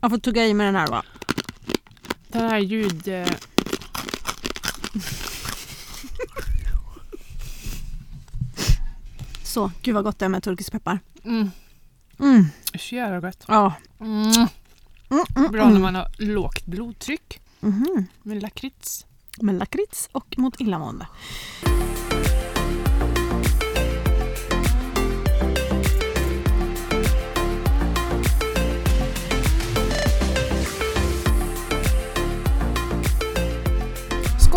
Jag får tugga i mig den här då. Det här ljud... eh, Så, gud vad gott det är med turkisk peppar. Mm, Mm. så jävla gott. Ja. Mm. Mm, mm, Bra när mm. man har lågt blodtryck. Mhm. Med lakrits. Med lakrits och mot illamående.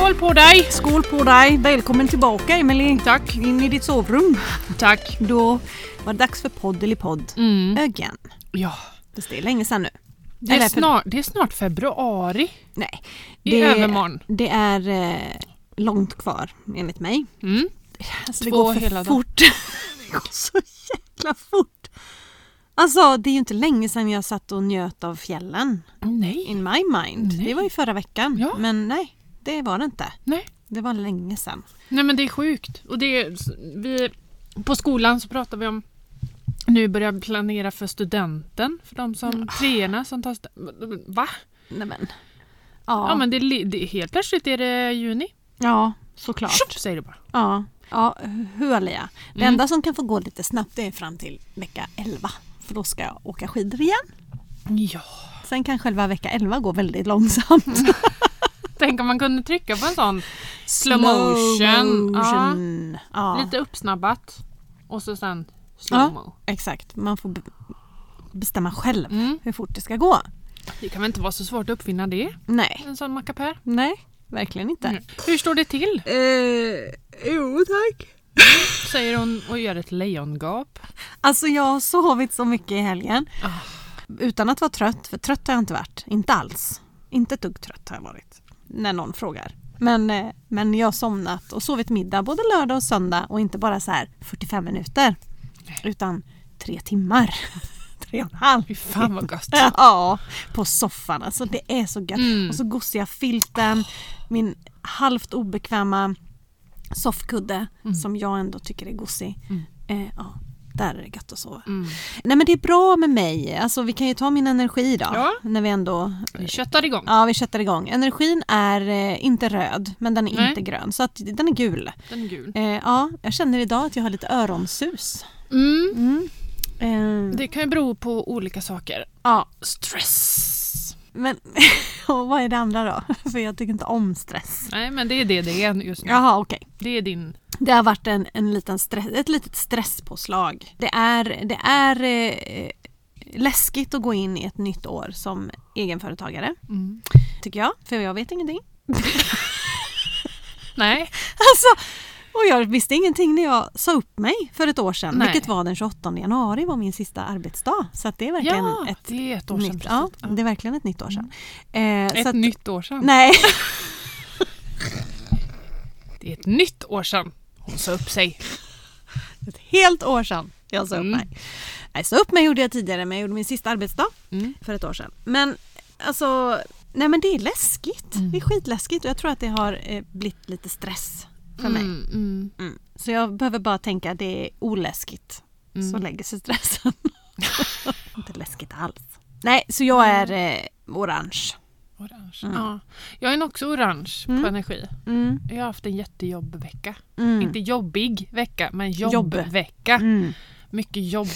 Skål på dig! Skål på dig! Välkommen tillbaka Emelie. Tack. In i ditt sovrum. Tack. Då var det dags för podd eller podd. Mm. Again. Ja. Fast det är länge sedan nu. Det är, Eller snart, det är snart februari. Nej. I Det, övermorgon. det är eh, långt kvar enligt mig. Mm. Alltså, det Två går för hela fort. det går så jäkla fort. Alltså det är ju inte länge sedan jag satt och njöt av fjällen. Nej. In my mind. Nej. Det var ju förra veckan. Ja. Men nej, det var det inte. Nej. Det var länge sedan. Nej men det är sjukt. Och det är, vi, på skolan så pratar vi om nu börjar planera för studenten. För de som treorna som tar... Va? Nej men. Ja, Ja, men det, det, helt plötsligt är det juni. ja såklart. Tjopp, säger du bara. Ja, ja. Det Mm. enda som kan få gå lite snabbt det är fram till vecka 11. För då ska jag åka skidor igen. Ja. Sen kan själva vecka 11 gå väldigt långsamt. Tänk om man kunde trycka på en sån slow motion. Ja, motion. Ja, lite uppsnabbat. Och så sen slow-mo. exakt. Man får be- bestämma själv Mm. hur fort det ska gå. Det kan väl inte vara så svårt att uppfinna det? Nej, En sån mackapär. nej, verkligen inte. Mm. Hur står det till? Eh, jo tack. Säger hon och gör ett lejongap. Alltså jag har sovit så mycket i helgen. Ah. Utan att vara trött, för trött har jag inte varit. Inte alls. Inte ett dugg trött har jag varit. När någon frågar. Men, eh, men jag har somnat och sovit middag både lördag och söndag och inte bara så här 45 minuter. Utan tre timmar. tre och en halv. Fy fan vad gott. Ja, på soffan. Alltså det är så gött. Mm. Och så gosiga filten, min halvt obekväma soffkudde Mm. som jag ändå tycker är gosig. Eh, ja, där är det gött att sova. Mm. Nej men det är bra med mig. Alltså vi kan ju ta min energi då. Ja. När vi ändå... Vi köttar igång. Ja, vi köttar igång. Energin är eh, inte röd, men den är Nej. inte grön. Så att den är gul. Den är gul. Eh, ja, jag känner idag att jag har lite öronsus. Mm. Mm. Eh, Det kan ju bero på olika saker. ja, Stress. Men och vad är det andra då? För jag tycker inte om stress. Nej men det är det det är just nu. Jaha, okej. Det är din... Det har varit en, en liten stress, ett litet stresspåslag. Det är, det är eh, läskigt att gå in i ett nytt år som egenföretagare, Mm. tycker jag. För jag vet ingenting. Nej. Alltså, och jag visste ingenting när jag sa upp mig för ett år sedan, Nej. vilket var den 28 januari var min sista arbetsdag. Så det är verkligen Ja, ett det är ett år sedan. nytt, ja, det är verkligen ett nytt år sedan. Eh, Ett att, nytt år sedan. Nej, Det är ett nytt år sedan hon sa upp sig. ett helt år sedan jag sa upp Mm. mig. Nej, sa upp mig gjorde jag tidigare, men jag gjorde min sista arbetsdag Mm. för ett år sedan. Men alltså, nej men det är läskigt. Mm. Det är skitläskigt och jag tror att det har eh, blivit lite stress för mig. Mm, mm. Mm. Så jag behöver bara tänka att det är oläskigt. Mm. Så lägger sig stressen. Inte läskigt alls. Nej, så jag är eh, orange. Orange. Mm. Ja. Jag är nog också orange Mm. på energi. Mm. Jag har haft en jättejobbvecka. Mm. Inte jobbig vecka, men Jobb. jobbvecka. Mm. Mycket jobb.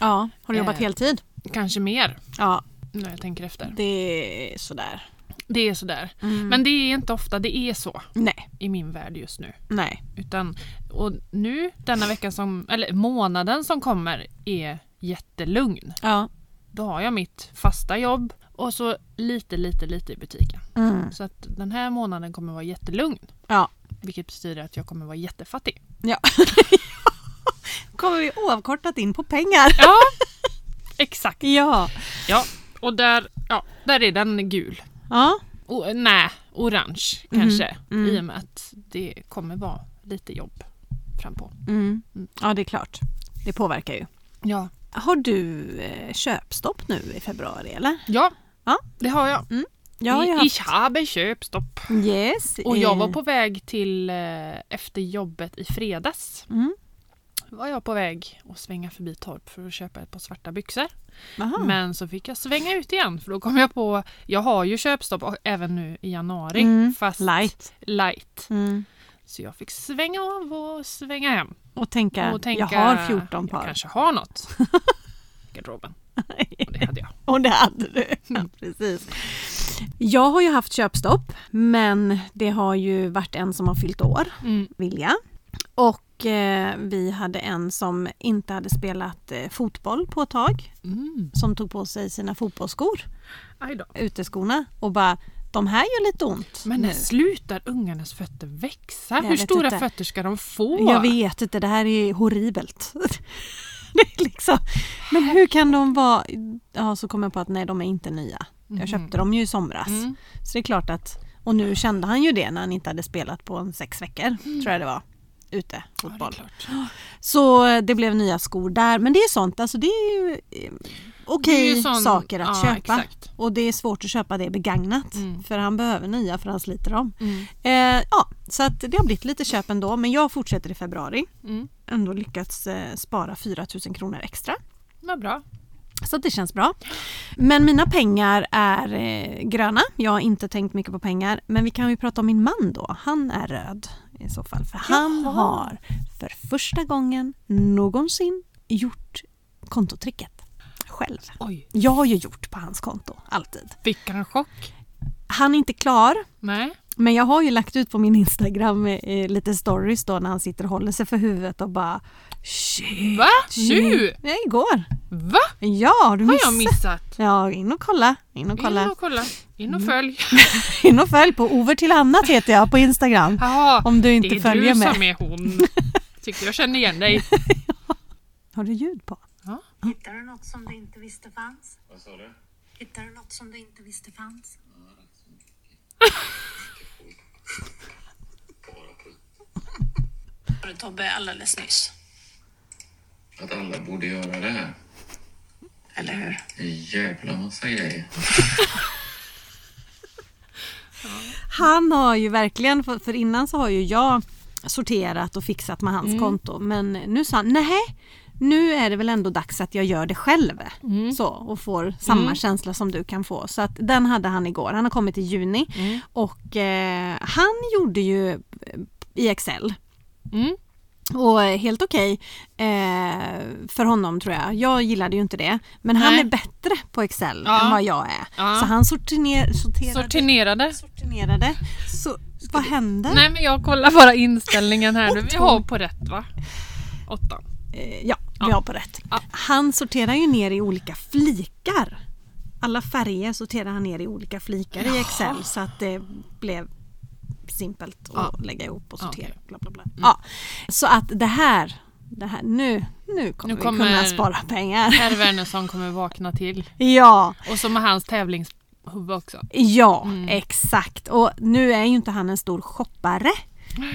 Ja, har du jobbat Eh. heltid? Kanske mer, Ja, när jag tänker efter. det är sådär. Det är sådär. Mm. Men det är inte ofta det är så Nej, i min värld just nu. nej. Utan, och nu, denna veckan som, eller månaden som kommer är jättelugn. Ja. Då har jag mitt fasta jobb och så lite, lite, lite i butiken. Mm. Så att den här månaden kommer vara jättelugn. Ja. Vilket betyder att jag kommer vara jättefattig. ja. kommer vi oavkortat in på pengar. Ja, exakt. Ja. Ja, och där, ja, där är den gul. Ja. O, nej, orange kanske. mm. I och med att det kommer vara lite jobb frampå. Mm. Mm. Ja, det är klart. Det påverkar ju. Ja. Har du eh, köpstopp nu i februari eller? Ja, Ja. det har jag. Jag har ju I, ich habe köpstopp. Yes. Och jag var eh, på väg till eh, efter jobbet i fredags. Mm. Var jag på väg att svänga förbi Torp för att köpa ett par svarta byxor. Aha. Men så fick jag svänga ut igen för då kom jag på, jag har ju köpstopp även nu i januari. Mm, Fast light. light. Mm. Så jag fick svänga av och svänga hem. Och tänka, Och tänka, jag har 14 Jag par. kanske har något i garderoben. Och det hade jag. Och det hade du. Ja, precis. Jag har ju haft köpstopp men det har ju varit en som har fyllt år, Mm. Vilja. Och vi hade en som inte hade spelat eh, fotboll på ett tag. Mm. Som tog på sig sina fotbollsskor, uteskorna och bara de här gör lite ont Men nu. slutar ungarnas fötter växa? Jag Hur stora inte. fötter ska de få? Jag vet inte, det här är horribelt. liksom, men hur kan de vara... Ja, så kom jag på att nej, de är inte nya. Jag Mhm. köpte dem ju i somras. Mm. Så det är klart att... Och nu kände han ju det när han inte hade spelat på en sex veckor, tror jag det var. Ute, Ja, det fotboll. så eh, det blev nya skor där. Men det är sånt, alltså det är ju eh, okej sån- saker att ja, köpa. exakt. Och det är svårt att köpa det begagnat. Mm. För han behöver nya för han sliter dem. Mm. Eh, ja, så att det har blivit lite köp ändå. Men jag fortsätter i februari. Mm. Ändå lyckats eh, spara 4 000 kronor extra. Vad bra. Så att det känns bra. Men mina pengar är eh, gröna. Jag har inte tänkt mycket på pengar. Men vi kan ju prata om min man då. Han är röd i så fall. För han Jaha. har för första gången någonsin gjort kontotricket själv. Oj, Jag har ju gjort på hans konto, alltid. fick han chock? Han är inte klar. Nej. Men jag har ju lagt ut på min Instagram eh, lite stories då när han sitter och håller sig för huvudet och bara Shit! Va? Nu? Nej, igår. Va? Ja, har du Har missat? jag missat? Ja, in och kolla. In och In kolla. och kolla. In och Mm. följ. In och följ på Over till annat heter jag på Instagram. Jaha, Om du inte det är följer du med. som är hon. Tyckte jag kände igen dig. Har du ljud på? Hittar du något som du inte visste fanns? Vad sa du? Hittar du något som du inte visste fanns? Hörde Tobbe alldeles nyss, Att alla borde göra det här. eller hur? En jävla massa grejer. Han har ju verkligen, för, innan så har ju jag sorterat och fixat med hans konto. Men nu sa han, nej nu är det väl ändå dags att jag gör det själv. Så, och får samma känsla som du kan få. Så att den hade han igår. Han har kommit i juni. Och eh, han gjorde ju eh, i Excel. Mm. Och helt okej eh, för honom tror jag. Jag gillade ju inte det. Men han Nej. är bättre på Excel Ja. än vad jag är. Ja. Så han sortiner, sorterade. Sortinerade. sortinerade. Så vad händer? Nej men jag kollar bara inställningen här nu. Vi har på rätt va? Åttan. Eh, ja, vi har på rätt. Han sorterar ju ner i olika flikar. Alla färger sorterar han ner i olika flikar i Excel så att det blev simpelt att lägga ihop och sortera. Bla, bla, bla. Ja. Så att det här, det här nu, nu kommer Nu vi kommer- kunna spara pengar. Herr Wernersson kommer vakna till. Ja, Och så med hans tävlingshuvud också. ja Mm. exakt. Och nu är ju inte han en stor shoppare.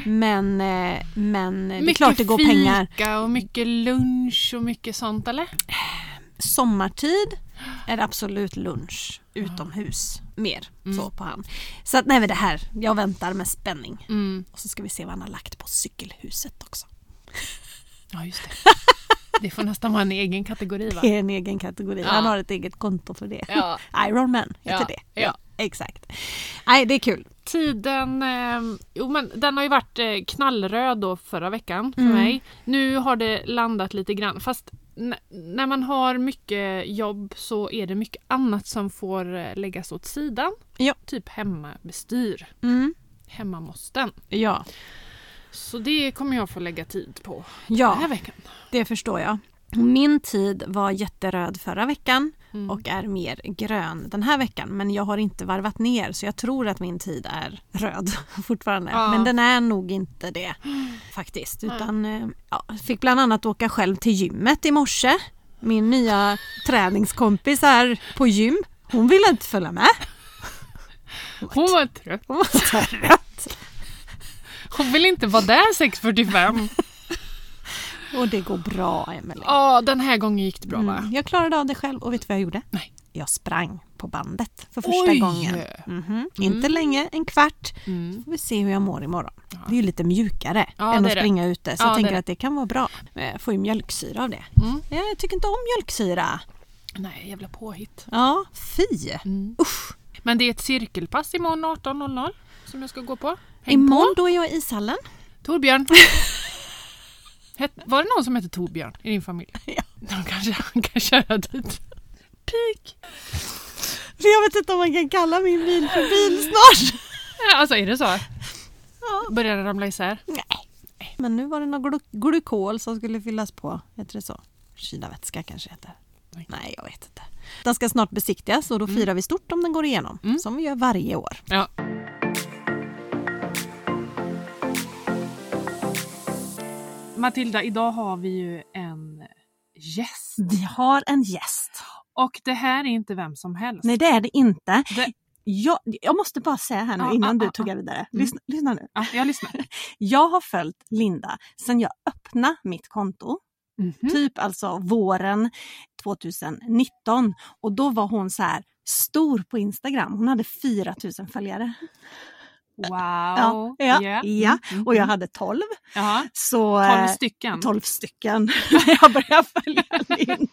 Men, eh, men det är klart det går fika pengar. och mycket lunch och mycket sånt eller? sommartid är det absolut lunch utomhus. Mer Mm. så på han. Så att nej men det här, jag väntar med spänning. Mm. Och så ska vi se vad han har lagt på cykelhuset också. Ja just det. Det får nästan vara en egen kategori va? Det är en egen kategori. Ja. Han har ett eget konto för det. Ja. Ironman heter Ja, det. ja. Exakt. Nej det är kul. Tiden, eh, jo men den har ju varit eh, knallröd då förra veckan för Mm. mig. Nu har det landat lite grann fast när man har mycket jobb så är det mycket annat som får eh, läggas åt sidan. Ja. Typ hemmabestyr, Mm. hemmamåsten. Ja. Så det kommer jag få lägga tid på den här ja, veckan. det förstår jag. Min tid var jätteröd förra veckan Mm. och är mer grön den här veckan. Men jag har inte varvat ner så jag tror att min tid är röd fortfarande. Ja. Men den är nog inte det faktiskt. Utan eh, ja, fick bland annat åka själv till gymmet i morse. Min nya träningskompis här på gym. Hon ville inte följa med. Hon var trött. Hon var trött. Hon vill inte vara där 6.45. Och det går bra Emelie. Ja, den här gången gick det bra va? Mm, jag klarade av det själv och vet du vad jag gjorde? Nej. jag sprang på bandet för första Oj! gången. Mhm. Inte länge, en kvart. Mm. Får vi se hur jag mår imorgon. Det är ju lite mjukare Ja, än att är det. springa ute så Ja, jag tänker det. att det kan vara bra. Jag får ju mjölksyra av det. Mm. Jag tycker inte om mjölksyra. Nej, jävla påhitt. Ja, fy! Mm. Usch. Men det är ett cirkelpass imorgon 18.00 som jag ska gå på. Häng Imorgon då är jag i ishallen. på. Torbjörn. Var det någon som hette Torbjörn i din familj? Ja. De kanske han kan köra dit. Pik! För jag vet inte om man kan kalla min bil för bil snart. Ja, Alltså är det så? Ja. Börjar det ramla isär? Nej. Men nu var det något glu- glukol som skulle fyllas på. Heter det så? Kylarvätska kanske heter. Nej. Nej, jag vet inte. Den ska snart besiktigas och då firar vi stort om den går igenom. Mm. Som vi gör varje år. Ja. Matilda, idag har vi ju en gäst. Vi har en gäst. Och det här är inte vem som helst. Nej, det är det inte. Det- Jag, jag måste bara säga här nu Ja, innan ja, du tog ja. vidare. Mm. Lyssna, lyssna nu. Ja, jag lyssnar. Jag har följt Linda sedan jag öppnade mitt konto. Mhm. Typ alltså våren 2019. Och då var hon så här stor på Instagram. Hon hade 4000 följare. Wow. Ja, ja, Yeah. ja. Mm, Och jag mm. hade 12. Jaha. Så, 12 eh, stycken. 12 stycken jag började följa Linda.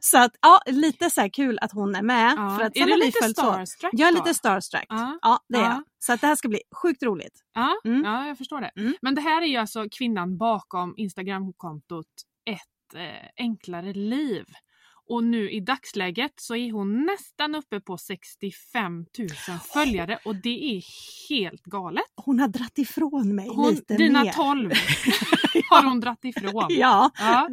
Så att ja, lite så kul att hon är med. Ja. För att är du lite starstruck Jag är lite starstruck. Ja. Ja, det är Ja. jag. Så att det här ska bli sjukt roligt. Ja, Mm. ja, jag förstår det. Mm. Men det här är ju alltså kvinnan bakom Instagramkontot Ett eh, enklare liv. Och nu i dagsläget så är hon nästan uppe på 65 000 följare och det är helt galet. Hon har dratt ifrån mig Hon, lite dina mer. 12 har hon dratt ifrån. Ja. Ja.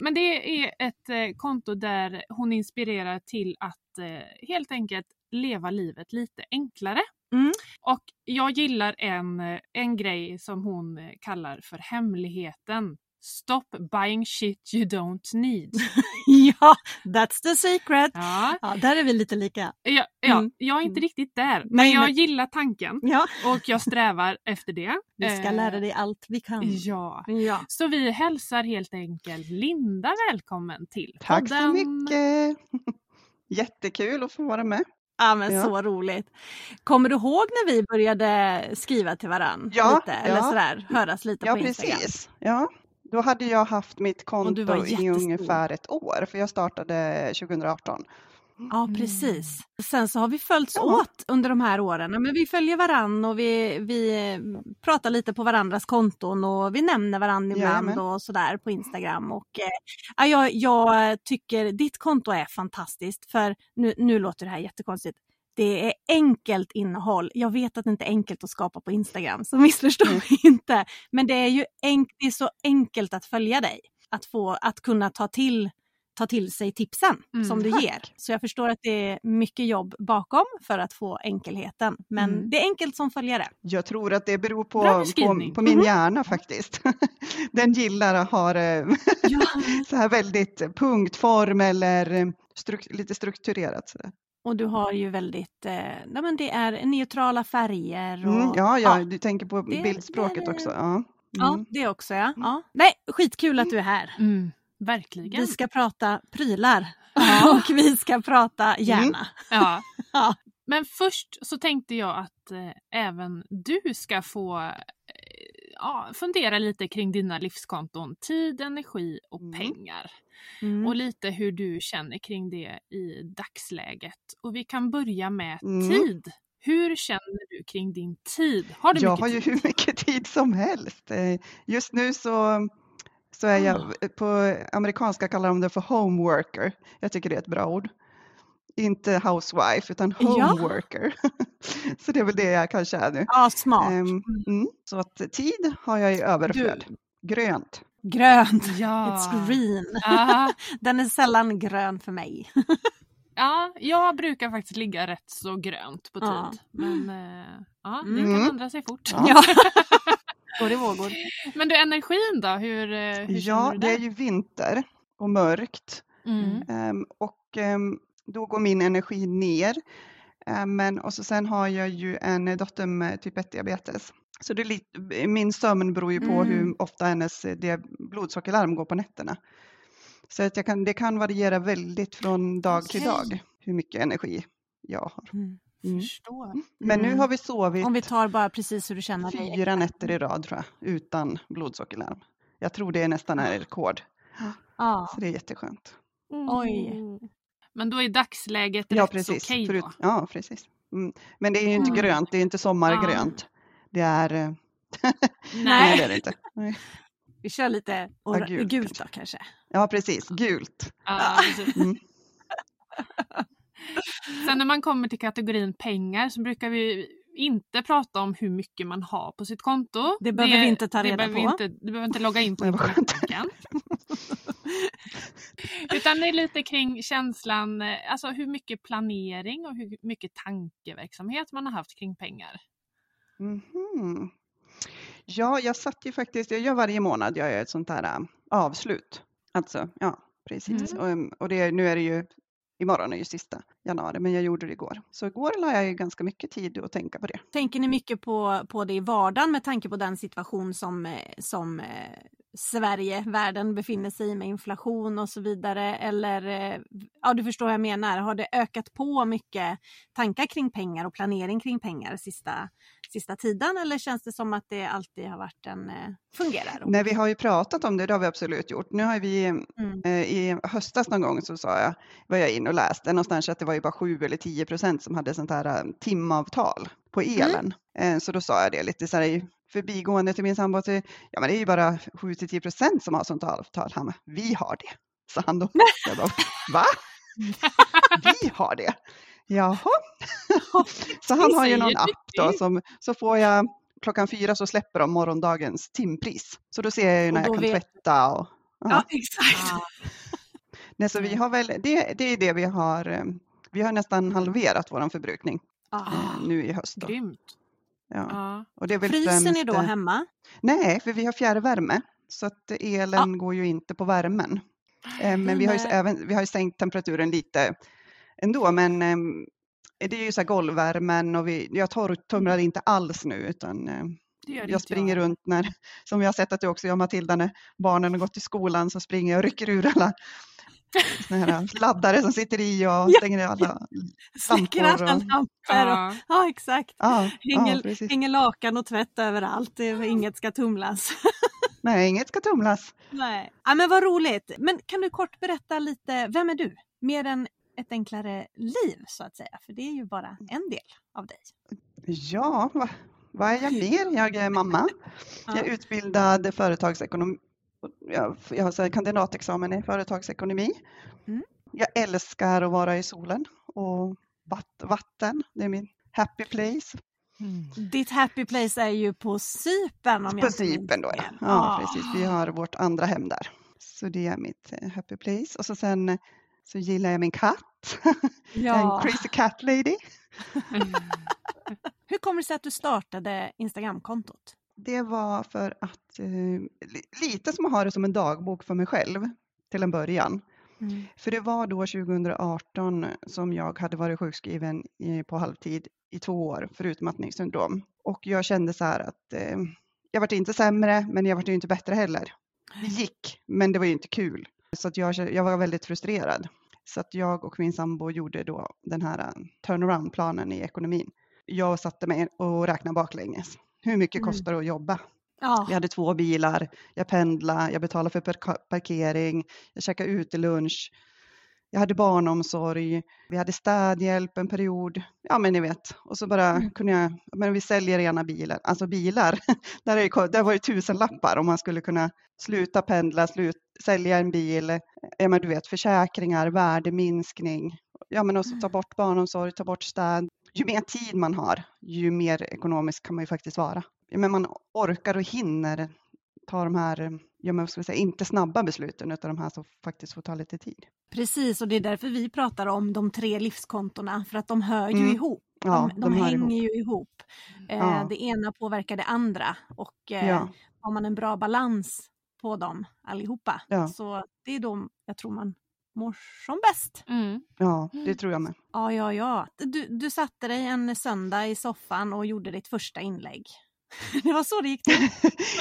Men det är ett eh, konto där hon inspirerar till att eh, helt enkelt leva livet lite enklare. Mm. Och jag gillar en, eh, en grej som hon kallar för hemligheten. Stop buying shit you don't need. ja, that's the secret. Ja, Ja, där är vi lite lika. ja, ja Mm. jag är inte riktigt där. Men Nej, jag gillar tanken Ja, och jag strävar efter det. vi ska Eh, lära dig allt vi kan. Ja. Ja. Så vi hälsar helt enkelt Linda välkommen till Tack så podden. mycket! Jättekul att få vara med. Ja men Ja. så roligt. Kommer du ihåg när vi började skriva till varann? Ja, lite, Eller ja. sådär, höras lite Ja, på Instagram? precis. Ja, då hade jag haft mitt konto i ungefär ett år, för jag startade 2018. Ja Mm. precis. Sen så har vi följts Ja. åt under de här åren. Men vi följer varann och vi, vi eh, pratar lite på varandras konton och vi nämner varandra ibland Jajamän. och sådär på Instagram. Och, eh, ja, jag, jag tycker ditt konto är fantastiskt för nu, nu låter det här jättekonstigt. Det är enkelt innehåll. Jag vet att det inte är enkelt att skapa på Instagram, så missförstå Mm. mig inte. Men det är ju enk, det är så enkelt att följa dig. Att, få, att kunna ta till, ta till sig tipsen Mm, som du tack. ger. Så jag förstår att det är mycket jobb bakom för att få enkelheten. Men Mm. det är enkelt som följare. Jag tror att det beror på, på, på min Mhm. hjärna faktiskt. Den gillar att ha så här väldigt punktform eller struk- lite strukturerat. Så där. Och du har ju väldigt, eh, nej men det är neutrala färger. Och, Mm, ja, ja, ja. du tänker på Det- bildspråket det- också. Ja. Ja, Mm. det också ja. ja. Nej, skitkul att du är här. Mm, verkligen. Vi ska prata prylar Ja. och vi ska prata hjärna. Ja. Ja. Men först så tänkte jag att eh, även du ska få eh, ja, fundera lite kring dina livskonton. Tid, energi och Mm. pengar. Mm. Och lite hur du känner kring det i dagsläget. Och vi kan börja med Mm. tid. Hur känner du kring din tid? Har du Jag har ju tid? hur mycket tid som helst. Eh, Just nu så, så är Ah. jag, på amerikanska kallar de det för homeworker. Jag tycker det är ett bra ord. Inte housewife utan Ja. homeworker. så det är väl det jag kanske är nu. Ja, smart. Ehm, mm. Så att tid har jag i överflöd. Grönt. Grönt. Ja. It's green. Ja. Den är sällan grön för mig. ja, jag brukar faktiskt ligga rätt så grönt på Ja. tid. Men eh, ja, det Mm. kan ändra sig fort. Ja. Ja. Går i vågor. Men du, energin då? Hur, eh, hur Ja, du det är där? ju vinter och mörkt. Mm. Ehm, och ehm, då går min energi ner. Ehm, men, och så sen har jag ju en dotter med typ 1-diabetes. Så det är lite, min sömn beror ju på Mm. hur ofta hennes eh, dia- blodsockerlarm går på nätterna. Så att jag kan, det kan variera väldigt från dag till Okej. dag hur mycket energi jag har. Mm. Mm. Förstår. Men nu Mm. har vi sovit Om vi tar bara precis hur du känner dig. fyra nätter i rad tror jag, utan blodsockerlarm. Jag tror det är nästan är rekord, Ja. så det är jätteskönt. Oj. Mm. Men då är dagsläget Ja, rätt precis. okej Förut, då? ja, precis. Mm. Men det är ju inte Mm. grönt, det är inte sommargrönt. Det är... eh, Nej, Nej. det är det inte. Nej. Vi kör lite Ja, gult gult då kanske. Ja, precis. Gult. Ja, precis. Mm. Sen när man kommer till kategorin pengar så brukar vi inte prata om hur mycket man har på sitt konto. Det behöver vi inte ta det reda på. Inte, du behöver inte logga in på internetbanken. Utan det är lite kring känslan, eh, alltså hur mycket planering och hur mycket tankeverksamhet man har haft kring pengar. Mhm. Ja, jag satt ju faktiskt, jag gör varje månad, jag gör ett sånt här äh, avslut. Alltså, ja, precis. Och, um, och det, nu är det ju, imorgon är ju sista januari, men jag gjorde det igår. Så igår la jag ju ganska mycket tid att tänka på det. Tänker ni mycket på, på det i vardagen med tanke på den situation som, eh, som eh, Sverige, världen befinner sig i med inflation och så vidare? Eller, eh, ja du förstår vad jag menar, har det ökat på mycket tankar kring pengar och planering kring pengar sista, sista tiden? Eller känns det som att det alltid har varit en, eh, fungerar? Nej, vi har ju pratat om det, det har vi absolut gjort. Nu har vi, Mm. eh, i höstas någon gång så sa jag, var jag in och läste någonstans att det var ju bara 7 eller 10 procent som hade sånt här eh, timavtal på elen. Eh, så då sa jag det lite så här förbigående till min sambo, att ja men det är ju bara 7 till 10 procent som har sånt avtal. Han bara, vi har det, sa han då. Jag bara, va? Vi har det? Jaha. Så han har ju någon app då som, så får jag klockan fyra så släpper de morgondagens timpris. Så då ser jag ju när jag kan vet- tvätta och Ja, exakt. Nej, så vi har väl, det, det är det vi har, eh, vi har nästan halverat vår förbrukning Ja. eh, nu i höst. Då. Grymt. Ja. Ja. Och det är väl Fryser ni främst, då eh, hemma? Nej, för vi har fjärrvärme så att elen går ju inte på värmen. Eh, Men vi har, ju, även, vi har ju sänkt temperaturen lite ändå, men ehm, det är ju så här golvvärmen och vi, jag tor, tumlar inte alls nu utan eh, jag springer runt när, som vi har sett att du också gör Matilda, när barnen har gått till skolan så springer jag och rycker ur alla laddare som sitter i och Ja. stänger alla Släcker lampor alla och- lampor? Och, Ja. ja, exakt. Ja, Hänger, ja, hänger lakan och tvätt överallt. Inget ska tumlas. Nej, inget ska tumlas. Nej. Ja, men vad roligt. Men kan du kort berätta lite, vem är du? Mer än ett enklare liv så att säga, för det är ju bara en del av dig. Ja, vad, vad är jag mer? Jag är mamma. Jag är Ja. utbildad företagsekonom. Jag, jag har kandidatexamen i företagsekonomi. Mm. Jag älskar att vara i solen och vatt, vatten. Det är min happy place. Ditt happy place är ju på Cypern om jag På minns Cypern då, ja. fel. ja. Precis, vi har vårt andra hem där. Så det är mitt eh, happy place. Och så sen så gillar jag min katt. Jag är en Ja. crazy cat lady. Hur kommer det sig att du startade Instagramkontot? Det var för att eh, li- lite som att ha det som en dagbok för mig själv till en början. Mm. För det var då 2018 som jag hade varit sjukskriven i, på halvtid i två år för utmattningssyndrom. Och jag kände så här att eh, jag vart inte sämre, men jag vart ju inte bättre heller. Det gick, men det var ju inte kul. Så att jag, jag var väldigt frustrerad. Så att jag och min sambo gjorde då den här turnaround-planen i ekonomin. Jag satte mig och räknade baklänges. Hur mycket Mm. kostar det att jobba? Ja, Vi hade två bilar, jag pendlade, jag betalade för parkering, jag käkade ute lunch, jag hade barnomsorg, vi hade städhjälp en period. Ja men ni vet, och så bara Mm. kunde jag, men vi säljer ena bilen, alltså bilar, där, är där var det tusen lappar om man skulle kunna sluta pendla, slut, sälja en bil, ja men du vet försäkringar, värdeminskning, ja men och så ta bort barnomsorg, ta bort städ. Ju mer tid man har, ju mer ekonomisk kan man ju faktiskt vara. Men man orkar och hinner ta de här, ja, men ska säga, inte snabba besluten utan de här som faktiskt får ta lite tid. precis och det är därför vi pratar om de tre livskontona för att de hör ju Mm. ihop. Ja, de de, hänger ihop. ju ihop. Eh, Ja. Det ena påverkar det andra och eh, Ja, har man en bra balans på dem allihopa så det är då jag tror man mår som bäst. Mm. ja, det tror jag med. Ja, ja, ja. Du, du satte dig en söndag i soffan och gjorde ditt första inlägg. Det var så det gick till.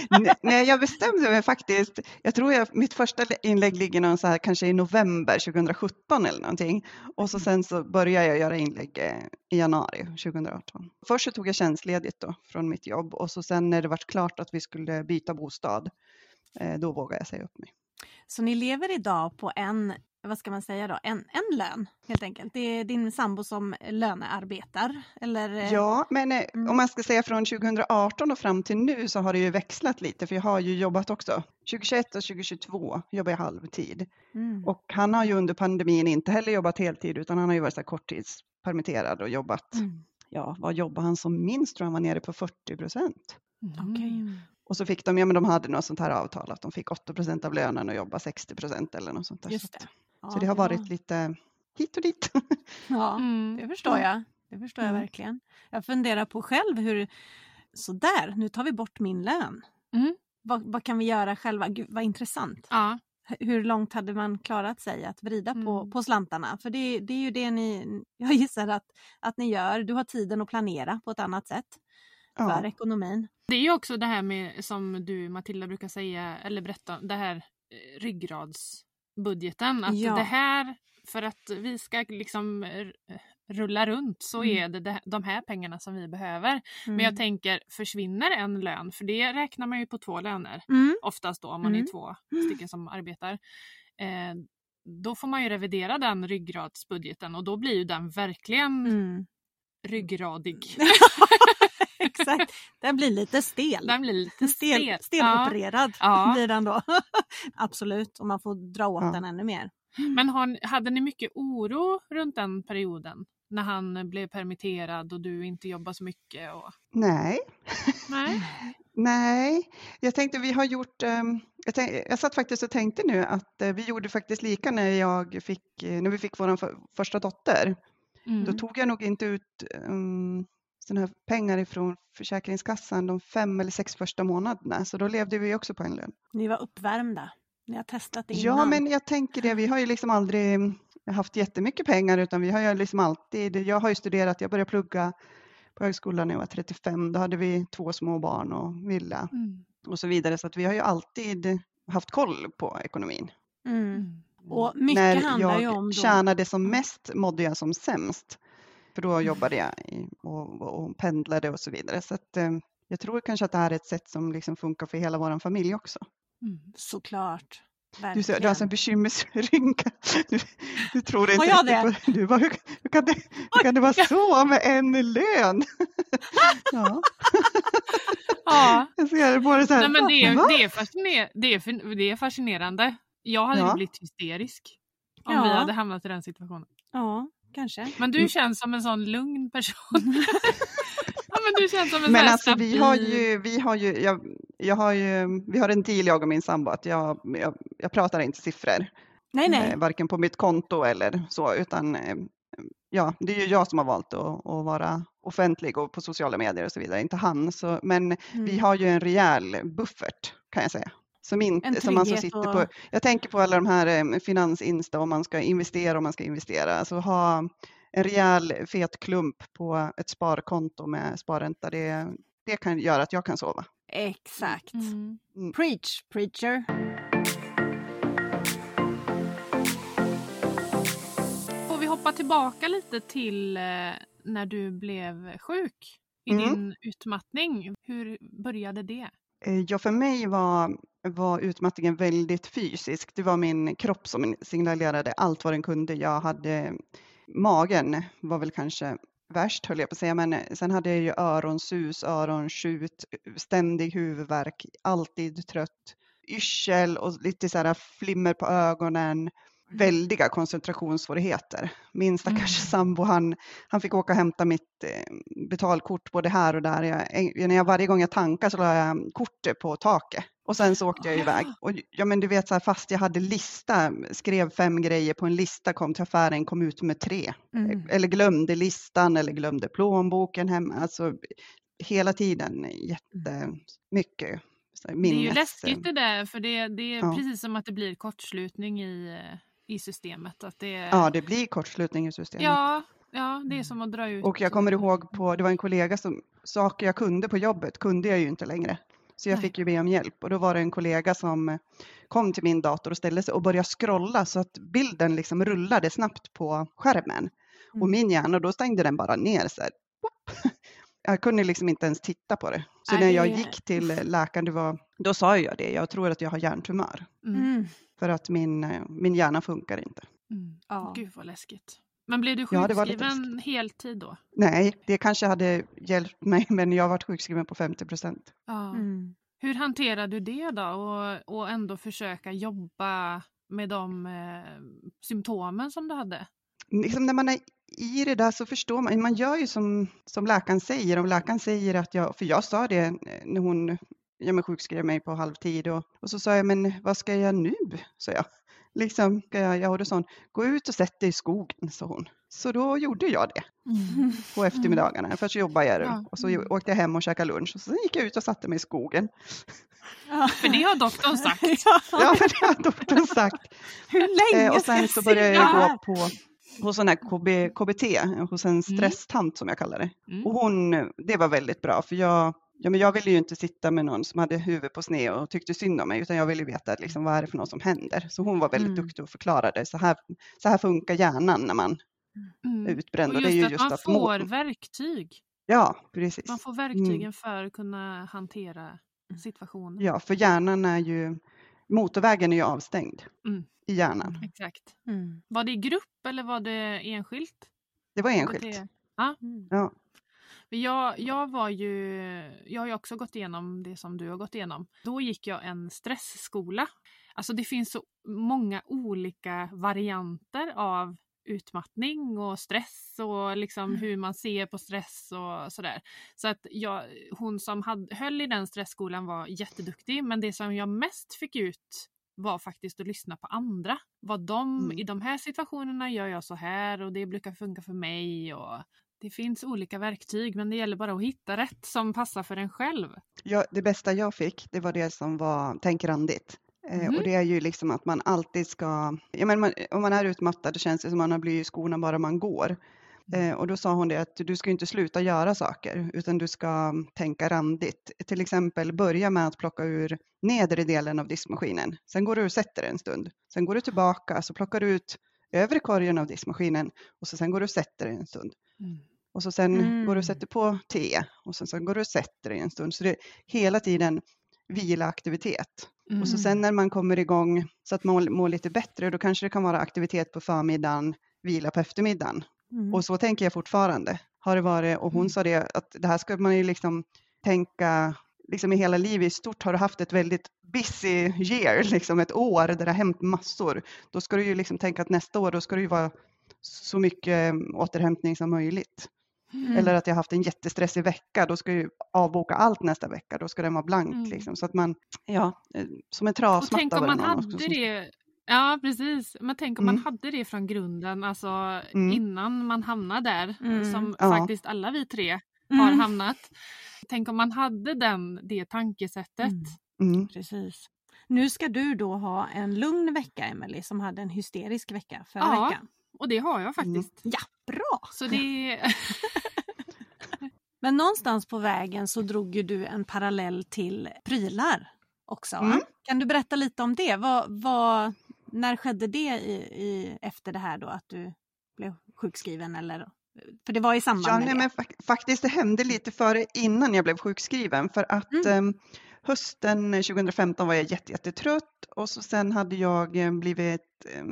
Nej, jag bestämde mig faktiskt. Jag tror jag, mitt första inlägg ligger någon så här, kanske i november 2017 eller någonting. Och så sen så började jag göra inlägg eh, i januari 2018. Först så tog jag tjänstledigt då från mitt jobb och så sen när det var klart att vi skulle byta bostad, eh, då vågade jag säga upp mig. Så ni lever idag på en, vad ska man säga då, en, en lön helt enkelt. Det är din sambo som lönearbetar eller? eh, Ja, men eh, Mm. om man ska säga från 2018 och fram till nu så har det ju växlat lite för jag har ju jobbat också. 2021 och 2022 jobbar jag halvtid Mm. och han har ju under pandemin inte heller jobbat heltid utan han har ju varit så här korttidspermitterad och jobbat. Mm. Ja, vad jobbar han som minst tror jag han var nere på 40 procent. Mm. Och så fick de, ja men de hade något sånt här avtal att de fick 8 procent av lönen och jobba 60 procent eller något sånt där. Just Så, det. att- så det har varit lite hit och dit. Ja, Mm. det förstår jag. Det förstår jag Mm. verkligen. Jag funderar på själv hur, sådär, nu tar vi bort min lön. Mm. Vad, vad kan vi göra själva? Gud, vad intressant. Ja. Hur långt hade man klarat sig att vrida på, Mm. på slantarna? För det, det är ju det ni, jag gissar att, att ni gör. Du har tiden att planera på ett annat sätt för Ja, ekonomin. Det är ju också det här med som du Matilda brukar säga eller berätta, det här eh, ryggradsbudgeten. Att Ja. det här, för att vi ska liksom eh, rulla runt så Mm. är det de här pengarna som vi behöver. Men Mm. jag tänker, försvinner en lön, för det räknar man ju på två löner Mm. oftast då om man Mm. är två stycken som arbetar. Eh, då får man ju revidera den ryggradsbudgeten och då blir ju den verkligen Mm. ryggradig. Exakt, den blir lite stel. Den blir lite Stel, stel. stelopererad Ja. blir den då. Absolut, och man får dra åt Ja. den ännu mer. Men har, hade ni mycket oro runt den perioden? När han blev permitterad och du inte jobbar så mycket? Och... nej, Nej. nej. Jag tänkte vi har gjort, ehm, jag, tänk, jag satt faktiskt och tänkte nu att eh, vi gjorde faktiskt lika när, jag fick, eh, när vi fick vår för, första dotter. Mm. Då tog jag nog inte ut um, såna här pengar ifrån Försäkringskassan de fem eller sex första månaderna, så då levde vi också på en lön. Ni var uppvärmda. Ni har testat det Ja, innan. men jag tänker det. Vi har ju liksom aldrig haft jättemycket pengar utan vi har ju liksom alltid, jag har ju studerat, jag började plugga på högskolan när jag var 35. Då hade vi två små barn och villa Mm. och så vidare. Så att vi har ju alltid haft koll på ekonomin. Mm. Mm. Och mycket när handlar jag ju om då... tjänade som mest mådde jag som sämst. För då jobbade jag och, och, pendlade och så vidare. Så att, eh, jag tror kanske att det här är ett sätt som liksom funkar för hela vår familj också. Mm. Såklart. Du, ser- du har en bekymmersrynka. Du, du tror inte jag riktigt på- Du bara, hur, hur, kan det, hur kan det vara så med en lön? ja, Ja, jag ser det bara så här. Nej, men det, är, det, är fasciner- det, är, det är fascinerande. Jag hade Ja. blivit hysterisk om Ja. vi hade hamnat i den situationen. Ja, kanske. Men du Mm. känns som en sån lugn person. ja, men du känns som en sån Men här alltså vi har ju, vi har ju, jag, jag har ju, vi har en deal jag och min sambo att jag, jag, jag pratar inte siffror. Nej, nej. eh, varken på mitt konto eller så, utan eh, ja, det är ju jag som har valt att, att vara offentlig och på sociala medier och så vidare, inte han. Så, men vi Mm. har ju en rejäl buffert kan jag säga. Som, inte, som man trygghet sitter och- på, jag tänker på alla de här eh, finansinsta, om man ska investera om man ska investera, alltså ha en rejäl fet klump på ett sparkonto med sparränta, det, det kan göra att jag kan sova. Exakt. Mm. Preach, preacher. Får vi hoppa tillbaka lite till eh, när du blev sjuk i Mm. din utmattning. Hur började det? Eh, ja, för mig var, var utmattningen väldigt fysisk. Det var min kropp som signalerade allt vad den kunde. Jag hade magen var väl kanske värst höll jag på att säga, men eh, sen hade jag ju öronsus, öronskjut, ständig huvudvärk, alltid trött, yrsel och lite så här flimmer på ögonen. Väldiga koncentrationssvårigheter. Min stackars Mm. sambo, han, han fick åka och hämta mitt eh, betalkort både här och där. Jag, när jag, varje gång jag tankade så la jag kortet på taket och sen så åkte jag iväg. Och, ja, men du vet, så här, fast jag hade lista, skrev fem grejer på en lista, kom till affären, kom ut med tre. Mm. Eller glömde listan eller glömde plånboken hemma. Alltså hela tiden jättemycket. så här, Det är ju minnes- läskigt det där för det, det är Ja. precis som att det blir kortslutning i, eh, i systemet. Att det, Ja, det blir kortslutning i systemet. ja, Ja, det är som att dra ut. Och jag kommer ihåg på, det var en kollega som, saker jag kunde på jobbet kunde jag ju inte längre. Så jag Nej. fick ju be om hjälp och då var det en kollega som kom till min dator och ställde sig och började scrolla så att bilden liksom rullade snabbt på skärmen. Och Mm. min hjärna, då stängde den bara ner så här. Jag kunde liksom inte ens titta på det. Så Nej, när jag gick till läkaren, det var, då sa jag det, jag tror att jag har hjärntumör. Mm. Mm. För att min, eh, min hjärna funkar inte. Mm. Ja. Gud vad läskigt. Men blev du Ja, det var lite sjukskriven heltid då? Nej, det kanske hade hjälpt mig, men jag har varit sjukskriven på 50 procent. Ja. Mm. Hur hanterar du det då och, och ändå försöka jobba med de eh, symptomen som du hade? liksom när man är i det där så förstår man, man gör ju som, som läkaren säger. Om läkaren säger att jag, för jag sa det eh, när hon ja, men sjukskrev mig på halvtid och, och så sa jag, men vad ska jag nu? sa jag. Liksom, ska jag, ja, och då sa hon, gå ut och sätt dig i skogen, sa hon. Så då gjorde jag det på eftermiddagarna. Först jobbade jag Ja. och så åkte jag hem och käkade lunch och så gick jag ut och satte mig i skogen. För det har doktorn sagt. Ja, för det har doktorn sagt. Hur länge Eh, och sen så började jag gå på hos här KB, KBT, hos en stresstant som jag kallar det. Mm. Och hon, det var väldigt bra för jag, ja, men jag ville ju inte sitta med någon som hade huvudet på sned och tyckte synd om mig utan jag ville veta liksom, vad är det för något som händer. Så hon var väldigt Mm. duktig och förklarade så här, så här funkar hjärnan när man Mm. är utbränd. Och Och det är just ju att just man att må- får verktyg. Ja, precis. Man får verktygen för att kunna hantera situationen. Ja, för hjärnan är ju, motorvägen är ju avstängd Mm. i hjärnan. Exakt. Mm. Var det i grupp eller var det enskilt? Det var enskilt. Ja. Mm. Ja. Men Jag, jag var ju, jag har ju också gått igenom det som du har gått igenom. Då gick jag en stressskola. Alltså det finns så många olika varianter av utmattning och stress och liksom hur man ser på stress och sådär. Så att jag, hon som hade, höll i den stressskolan var jätteduktig men det som jag mest fick ut var faktiskt att lyssna på andra. Vad de, Mm. i de här situationerna gör jag så här och det brukar funka för mig och det finns olika verktyg men det gäller bara att hitta rätt som passar för en själv. Ja, det bästa jag fick, det var det som var tänk randigt. Eh, Mhm. och det är ju liksom att man alltid ska, ja, men man, om man är utmattad det känns det som man har blivit i skorna bara man går. Eh, och då sa hon det att du ska inte sluta göra saker utan du ska tänka randigt. Till exempel börja med att plocka ur nedre delen av diskmaskinen. Sen går du och sätter en stund. Sen går du tillbaka så plockar du ut övre korgen av diskmaskinen och så sen går du och sätter en stund. Och så sen Mm. går du och sätter på te och sen, sen går du och sätter en stund. Så det är hela tiden vilaaktivitet. Mm. Och så sen när man kommer igång så att man mår lite bättre, då kanske det kan vara aktivitet på förmiddagen, vila på eftermiddagen. Mm. Och så tänker jag fortfarande. Har det varit, och hon Mm. sa det att det här ska man ju liksom tänka liksom i hela livet i stort har du haft ett väldigt busy year, liksom ett år där det har hänt massor. Då ska du ju liksom tänka att nästa år då ska det ju vara så mycket återhämtning som möjligt. Mm. Eller att jag haft en jättestressig vecka, då ska jag ju avboka allt nästa vecka, då ska den vara blank Mm. liksom. Så att man, ja, eh, som en Och trasmatta tänk om man hade det Ja precis, men tänk om man Mm. hade det från grunden, alltså Mm. innan man hamnar där, Mm. som Ja. faktiskt alla vi tre har Mm. hamnat. Tänk om man hade den, det tankesättet. Mm. Mm. Precis. Nu ska du då ha en lugn vecka, Emily som hade en hysterisk vecka förra Ja. veckan. Och det har jag faktiskt. Ja, bra! Så det, Men någonstans på vägen så drog ju du en parallell till prylar också. Mm. Kan du berätta lite om det? Vad, vad, när skedde det i, i, efter det här då att du blev sjukskriven? Eller, för det var i samband Ja, med nej, det. men fak- faktiskt det hände lite före innan jag blev sjukskriven för att Mm. eh, hösten 2015 var jag jätte, jättetrött och så sen hade jag eh, blivit eh,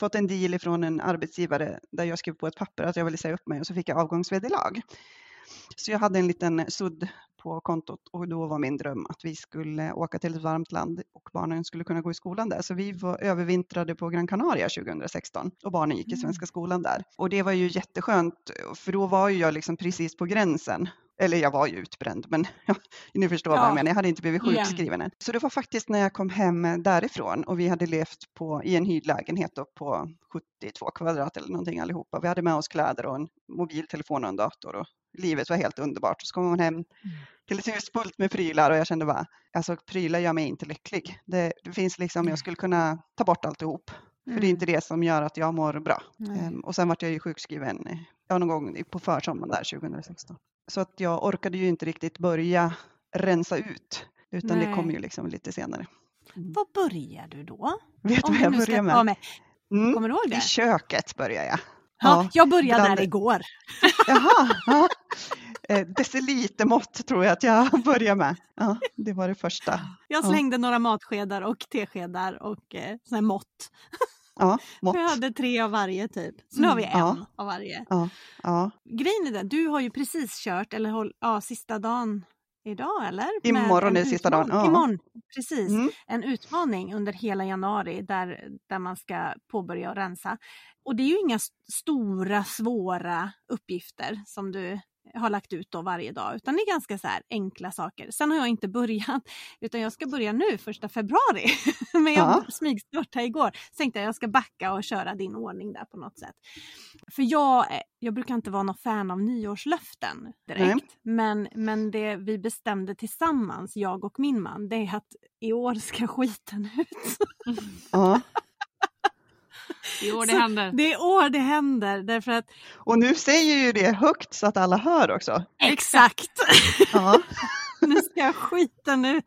fått en deal ifrån en arbetsgivare där jag skrev på ett papper att jag ville säga upp mig och så fick jag avgångsvederlag. Så jag hade en liten sudd på kontot och då var min dröm att vi skulle åka till ett varmt land och barnen skulle kunna gå i skolan där. Så vi var övervintrade på Gran Canaria 2016 och barnen gick i svenska skolan där. Och det var ju jätteskönt för då var jag liksom precis på gränsen. Eller jag var ju utbränd men ja, ni förstår vad Ja. jag menar. Jag hade inte blivit sjukskriven än. Så det var faktiskt när jag kom hem därifrån och vi hade levt på, i en hyrd lägenhet på 72 kvadrat eller någonting allihopa. Vi hade med oss kläder och en mobiltelefon och en dator och livet var helt underbart. Så kom man hem till ett hus fullt med prylar och jag kände bara, alltså prylar gör mig inte lycklig. Det, det finns liksom, jag skulle kunna ta bort alltihop För Mm. det är inte det som gör att jag mår bra. Ehm, och sen vart jag ju sjukskriven eh, ja, någon gång på försommaren där 2016. Så att jag orkade ju inte riktigt börja rensa ut. Utan det Nej. kom ju liksom lite senare. Vad börjar du då? Vet du vad jag börjar med? med. Mm, Kommer du ihåg det? I köket börjar jag. Ja, jag började bland- där igår. Jaha, ja. Eh, decilitermått tror jag att jag börjar med. Ja, det var det första. Jag Ja. slängde några matskedar och teskedar och eh, här mått. Ja, mått. Jag hade tre av varje typ. Så nu har vi en Ja. av varje. Ja, ja. Grejen är den, du har ju precis kört, eller håll, ja, sista dagen idag eller? Imorgon är sista dagen, ja. Imorgon, precis. Mm. En utmaning under hela januari där, där man ska påbörja och rensa. Och det är ju inga st- stora svåra uppgifter som du har lagt ut då varje dag utan det är ganska så enkla saker. Sen har jag inte börjat utan jag ska börja nu första februari. Men jag Ja. smygstartade igår. Så tänkte jag jag ska backa och köra din ordning där på något sätt. För jag, är- jag brukar inte vara någon fan av nyårslöften direkt. Men, men det vi bestämde tillsammans, jag och min man, det är att i år ska skiten ut. ja. I år det Så händer. Det är år det händer därför att Och nu säger ju det högt så att alla hör också. exakt, Ja, nu ska skiten ut.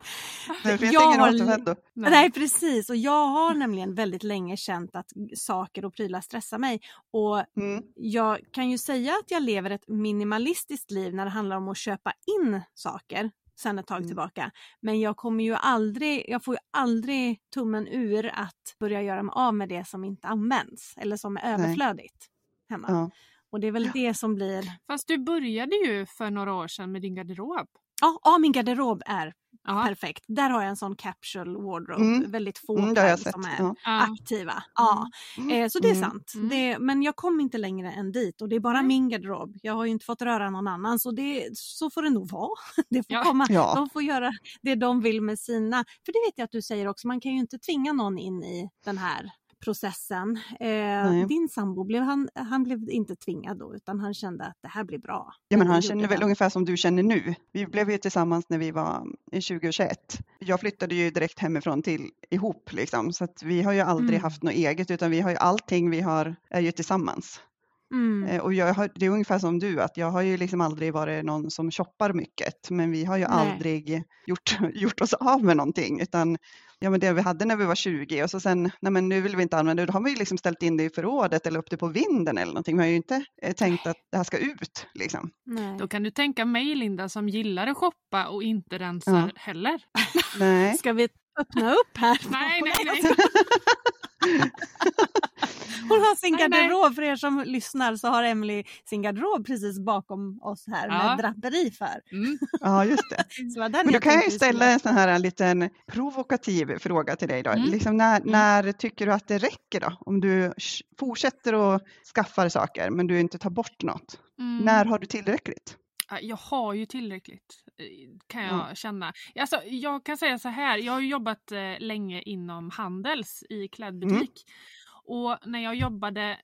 det finns Jag ingen har- återvändo. Nej. precis och jag har nämligen väldigt länge känt att saker och prylar stressar mig och Mm. jag kan ju säga att jag lever ett minimalistiskt liv när det handlar om att köpa in saker sen ett tag Mm. tillbaka. Men jag kommer ju aldrig, jag får ju aldrig tummen ur att börja göra mig av med det som inte används eller som är överflödigt hemma. Ja. Och det är väl det som blir, Fast du började ju för några år sedan med din garderob. ja, ja min garderob är Ja. perfekt. Där har jag en sån capsule wardrobe, Mm. väldigt få Mm, plagg som är Ja. Aktiva. Ja. Mm. Eh, så det är Mm. sant. Mm. Det, men jag kom inte längre än dit och det är bara min garderob. Jag har ju inte fått röra någon annan så det, så får det nog vara. Det får Ja. komma. Ja. De får göra det de vill med sina. För det vet jag att du säger också, man kan ju inte tvinga någon in i den här processen. Eh, din sambo, blev han, han blev inte tvingad då utan han kände att det här blir bra. Ja, men han gjorde väl ungefär som du känner nu. Vi blev ju tillsammans när vi var i 2021. Jag flyttade ju direkt hemifrån till ihop liksom, så att vi har ju aldrig Mm. haft något eget utan vi har ju allting vi har är ju tillsammans. Mm. Eh, Och jag har, det är ungefär som du, att jag har ju liksom aldrig varit någon som shoppar mycket, men vi har ju Nej. aldrig gjort, gjort oss av med någonting, utan ja, men det vi hade när vi var 20 och så sen, nej men nu vill vi inte använda det, då har vi ju liksom ställt in det i förrådet eller upp det på vinden eller någonting. Vi har ju inte eh, tänkt att det här ska ut liksom. Nej. Då kan du tänka mig Linda som gillar att shoppa och inte rensar Ja. heller. Nej. Ska vi öppna upp här? Nej, nej, nej. Hon har sin Nej, nej. Garderob, för er som lyssnar så har Emily sin garderob precis bakom oss här Ja. med draperi för. Mm. Ja, just det. Men då kan jag ställa en sån här en liten provokativ fråga till dig då. Mm. Liksom när, Mm. när tycker du att det räcker då? Om du fortsätter att skaffa saker men du inte tar bort något. Mm. När har du tillräckligt? Ja, Jag har ju tillräckligt eh, kan jag Ja. känna. Alltså, jag kan säga så här, jag har ju jobbat eh, länge inom Handels i klädbutik. Och när jag jobbade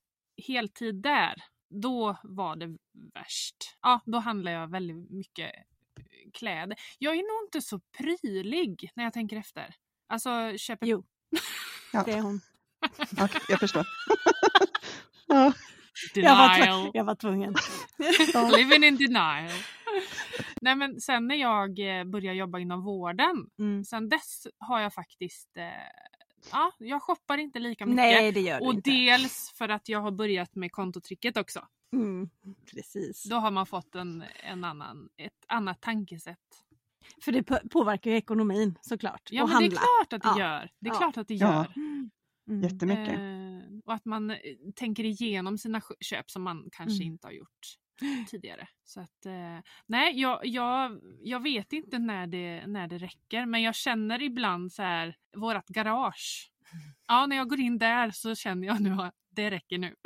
heltid där, då var det värst. Ja, då handlade jag väldigt mycket eh, kläder. Jag är nog inte så prylig när jag tänker efter. Alltså köper... Jo, Ja. det är hon. Okej, jag förstår. ja, Jag var, jag var tvungen. Living in denial. Nej men sen när jag eh, började jobba inom vården, Mm. sen dess har jag faktiskt, eh, ja jag shoppar inte lika mycket. Nej, det gör du och inte. dels för att jag har börjat med kontotricket också. Mm. Precis. Då har man fått en, en annan, ett annat tankesätt. För det på- påverkar ju ekonomin såklart. Ja och men handla. det är klart att det Ja. gör. Det är Ja. klart att det Ja. gör. Mm. jättemycket. Eh, och att man eh, tänker igenom sina köp som man kanske Mm. inte har gjort tidigare. Så att, eh, nej, jag, jag, jag vet inte när det, när det räcker men jag känner ibland så här, vårat garage. Ja, när jag går in där så känner jag nu att det räcker nu.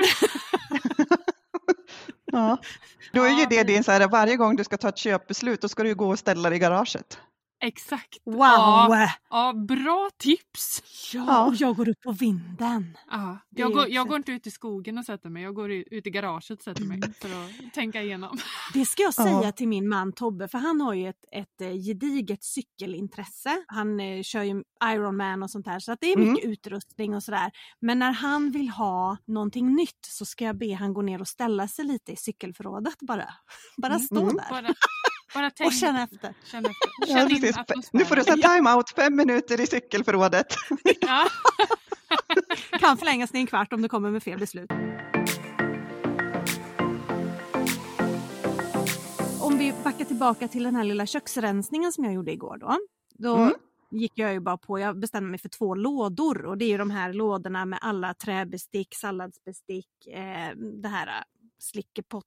Ja. Då är ju det din så här, varje gång du ska ta ett köpbeslut, då ska du ju gå och ställa dig i garaget. Exakt. Wow! Ja, ja, bra tips! Ja, Ja. och jag går upp på vinden. Ja, jag, går, jag går inte ut i skogen och sätter mig, jag går ut i garaget och sätter mig för att tänka igenom. Det ska jag säga Ja. till min man Tobbe för han har ju ett, ett eh, gediget cykelintresse. Han eh, kör ju Ironman och sånt där så att det är mycket utrustning och sådär. Men när han vill ha någonting nytt så ska jag be han gå ner och ställa sig lite i cykelförrådet bara. Bara Mm. stå där Bara, bara tänk, och känna efter. känn efter. Ja, Känn in precis. Nu får du säga time-out, fem minuter i cykelförrådet. Ja. Kan förlängas till en kvart om det kommer med fel beslut. Om vi backar tillbaka till den här lilla köksrensningen som jag gjorde igår då. Då Mm. gick jag ju bara på, jag bestämde mig för två lådor och det är ju de här lådorna med alla träbestick, salladsbestick, eh, det här eh, slickepott,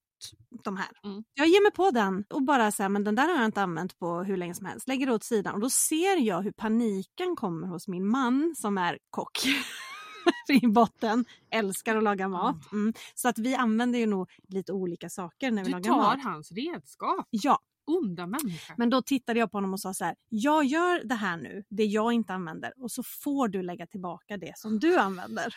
de här. Mm. Jag ger mig på den och bara här, men den där har jag inte använt på hur länge som helst. Lägger det åt sidan och då ser jag hur paniken kommer hos min man som är kock. i botten, älskar att laga mat. Mm. Så att vi använder ju nog lite olika saker när vi Du lagar tar mat. hans redskap. Ja, Onda människa. men då tittade jag på honom och sa så här, jag gör det här nu, det jag inte använder och så får du lägga tillbaka det som du använder.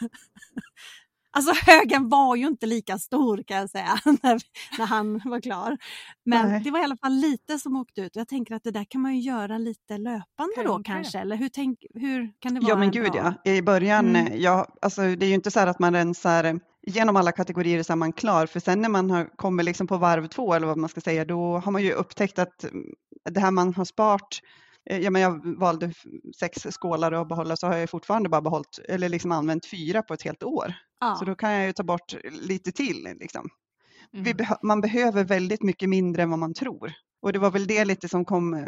Alltså högen var ju inte lika stor kan jag säga när, när han var klar. Men Nej. det var i alla fall lite som åkte ut. Jag tänker att det där kan man ju göra lite löpande då Tänker. kanske. Eller hur, tänk, hur kan det vara? Ja men en gud bra- ja. I början, Mm. eh, ja, alltså det är ju inte så att man rensar eh, genom alla kategorier så är man klar. För sen när man har, kommer liksom på varv två eller vad man ska säga, då har man ju upptäckt att mm, det här man har sparat eh, Ja, men jag valde sex skålar att behålla så har jag fortfarande bara behållit eller liksom använt fyra på ett helt år. Ja. Så då kan jag ju ta bort lite till. Liksom. Mm. behö- man behöver väldigt mycket mindre än vad man tror. Och det var väl det lite som kom eh,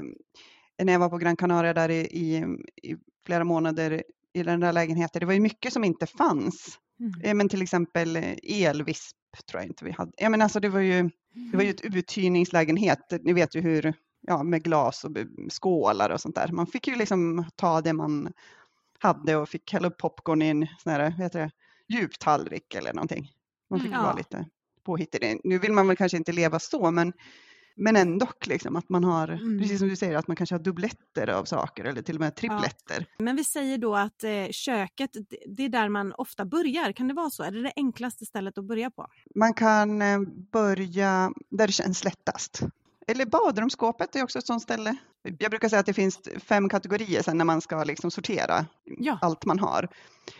när jag var på Gran Canaria där i, i, i flera månader i den där lägenheten. Det var ju mycket som inte fanns. Mm. Eh, Men till exempel eh, elvisp tror jag inte vi hade. Ja, men alltså det var ju, det var ju ett uthyrningslägenhet. Ni vet ju hur, ja med glas och skålar och sånt där. Man fick ju liksom ta det man hade och fick hälla upp popcorn i en sån här, heter det, djuptallrik eller någonting. Man fick Mm. vara Ja. lite påhittig. Nu vill man väl kanske inte leva så, men, men ändå liksom att man har, Mm. precis som du säger, att man kanske har dubbletter av saker eller till och med tripletter. Men vi säger då att eh, köket, det, det är där man ofta börjar. Kan det vara så? Är det det enklaste stället att börja på? Man kan eh, börja där det känns lättast. Eller badrumsskåpet är också ett sånt ställe. Jag brukar säga att det finns fem kategorier sen när man ska liksom sortera Ja. allt man har.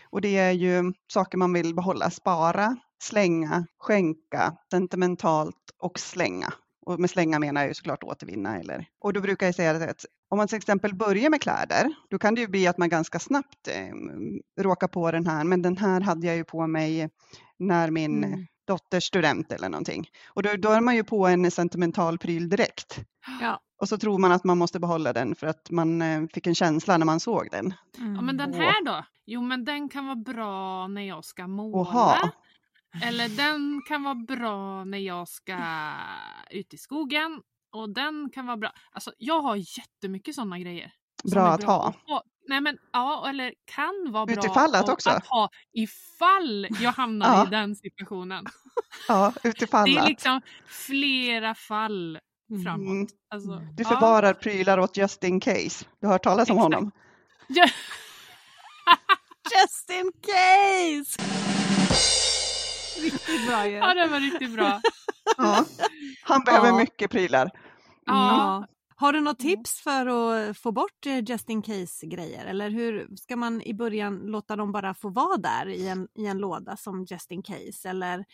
Och det är ju saker man vill behålla, spara, slänga, skänka, sentimentalt och slänga. Och med slänga menar jag ju såklart återvinna. Eller. Och då brukar jag säga att om man till exempel börjar med kläder, då kan det ju bli att man ganska snabbt eh, råkar på den här, men den här hade jag ju på mig när min Mm. Dotters student eller någonting. Och då, då är man ju på en sentimental pryl direkt. Ja. Och så tror man att man måste behålla den för att man eh, fick en känsla när man såg den. Mm. Ja men den Åh. här då? Jo men den kan vara bra när jag ska måla. Oha. Eller den kan vara bra när jag ska ut i skogen. Och den kan vara bra. Alltså jag har jättemycket sådana grejer. Bra att ha. Nej men ja, eller kan vara bra Utifall att och- också. att ha ifall jag hamnar Ja. i den situationen. Ja, utifall Det är liksom flera fall framåt. Mm. Alltså, Du ja. förvarar prylar åt just in case. Du har hört talas om Exakt. honom? Ja. Just in case! Riktigt bra ju. ja, det var riktigt bra. Ja. Han behöver Ja. mycket prylar. Ja. Har du något Mm. tips för att få bort eh, just in case grejer? Eller hur ska man i början låta dem bara få vara där i en, i en låda som just in case? Eller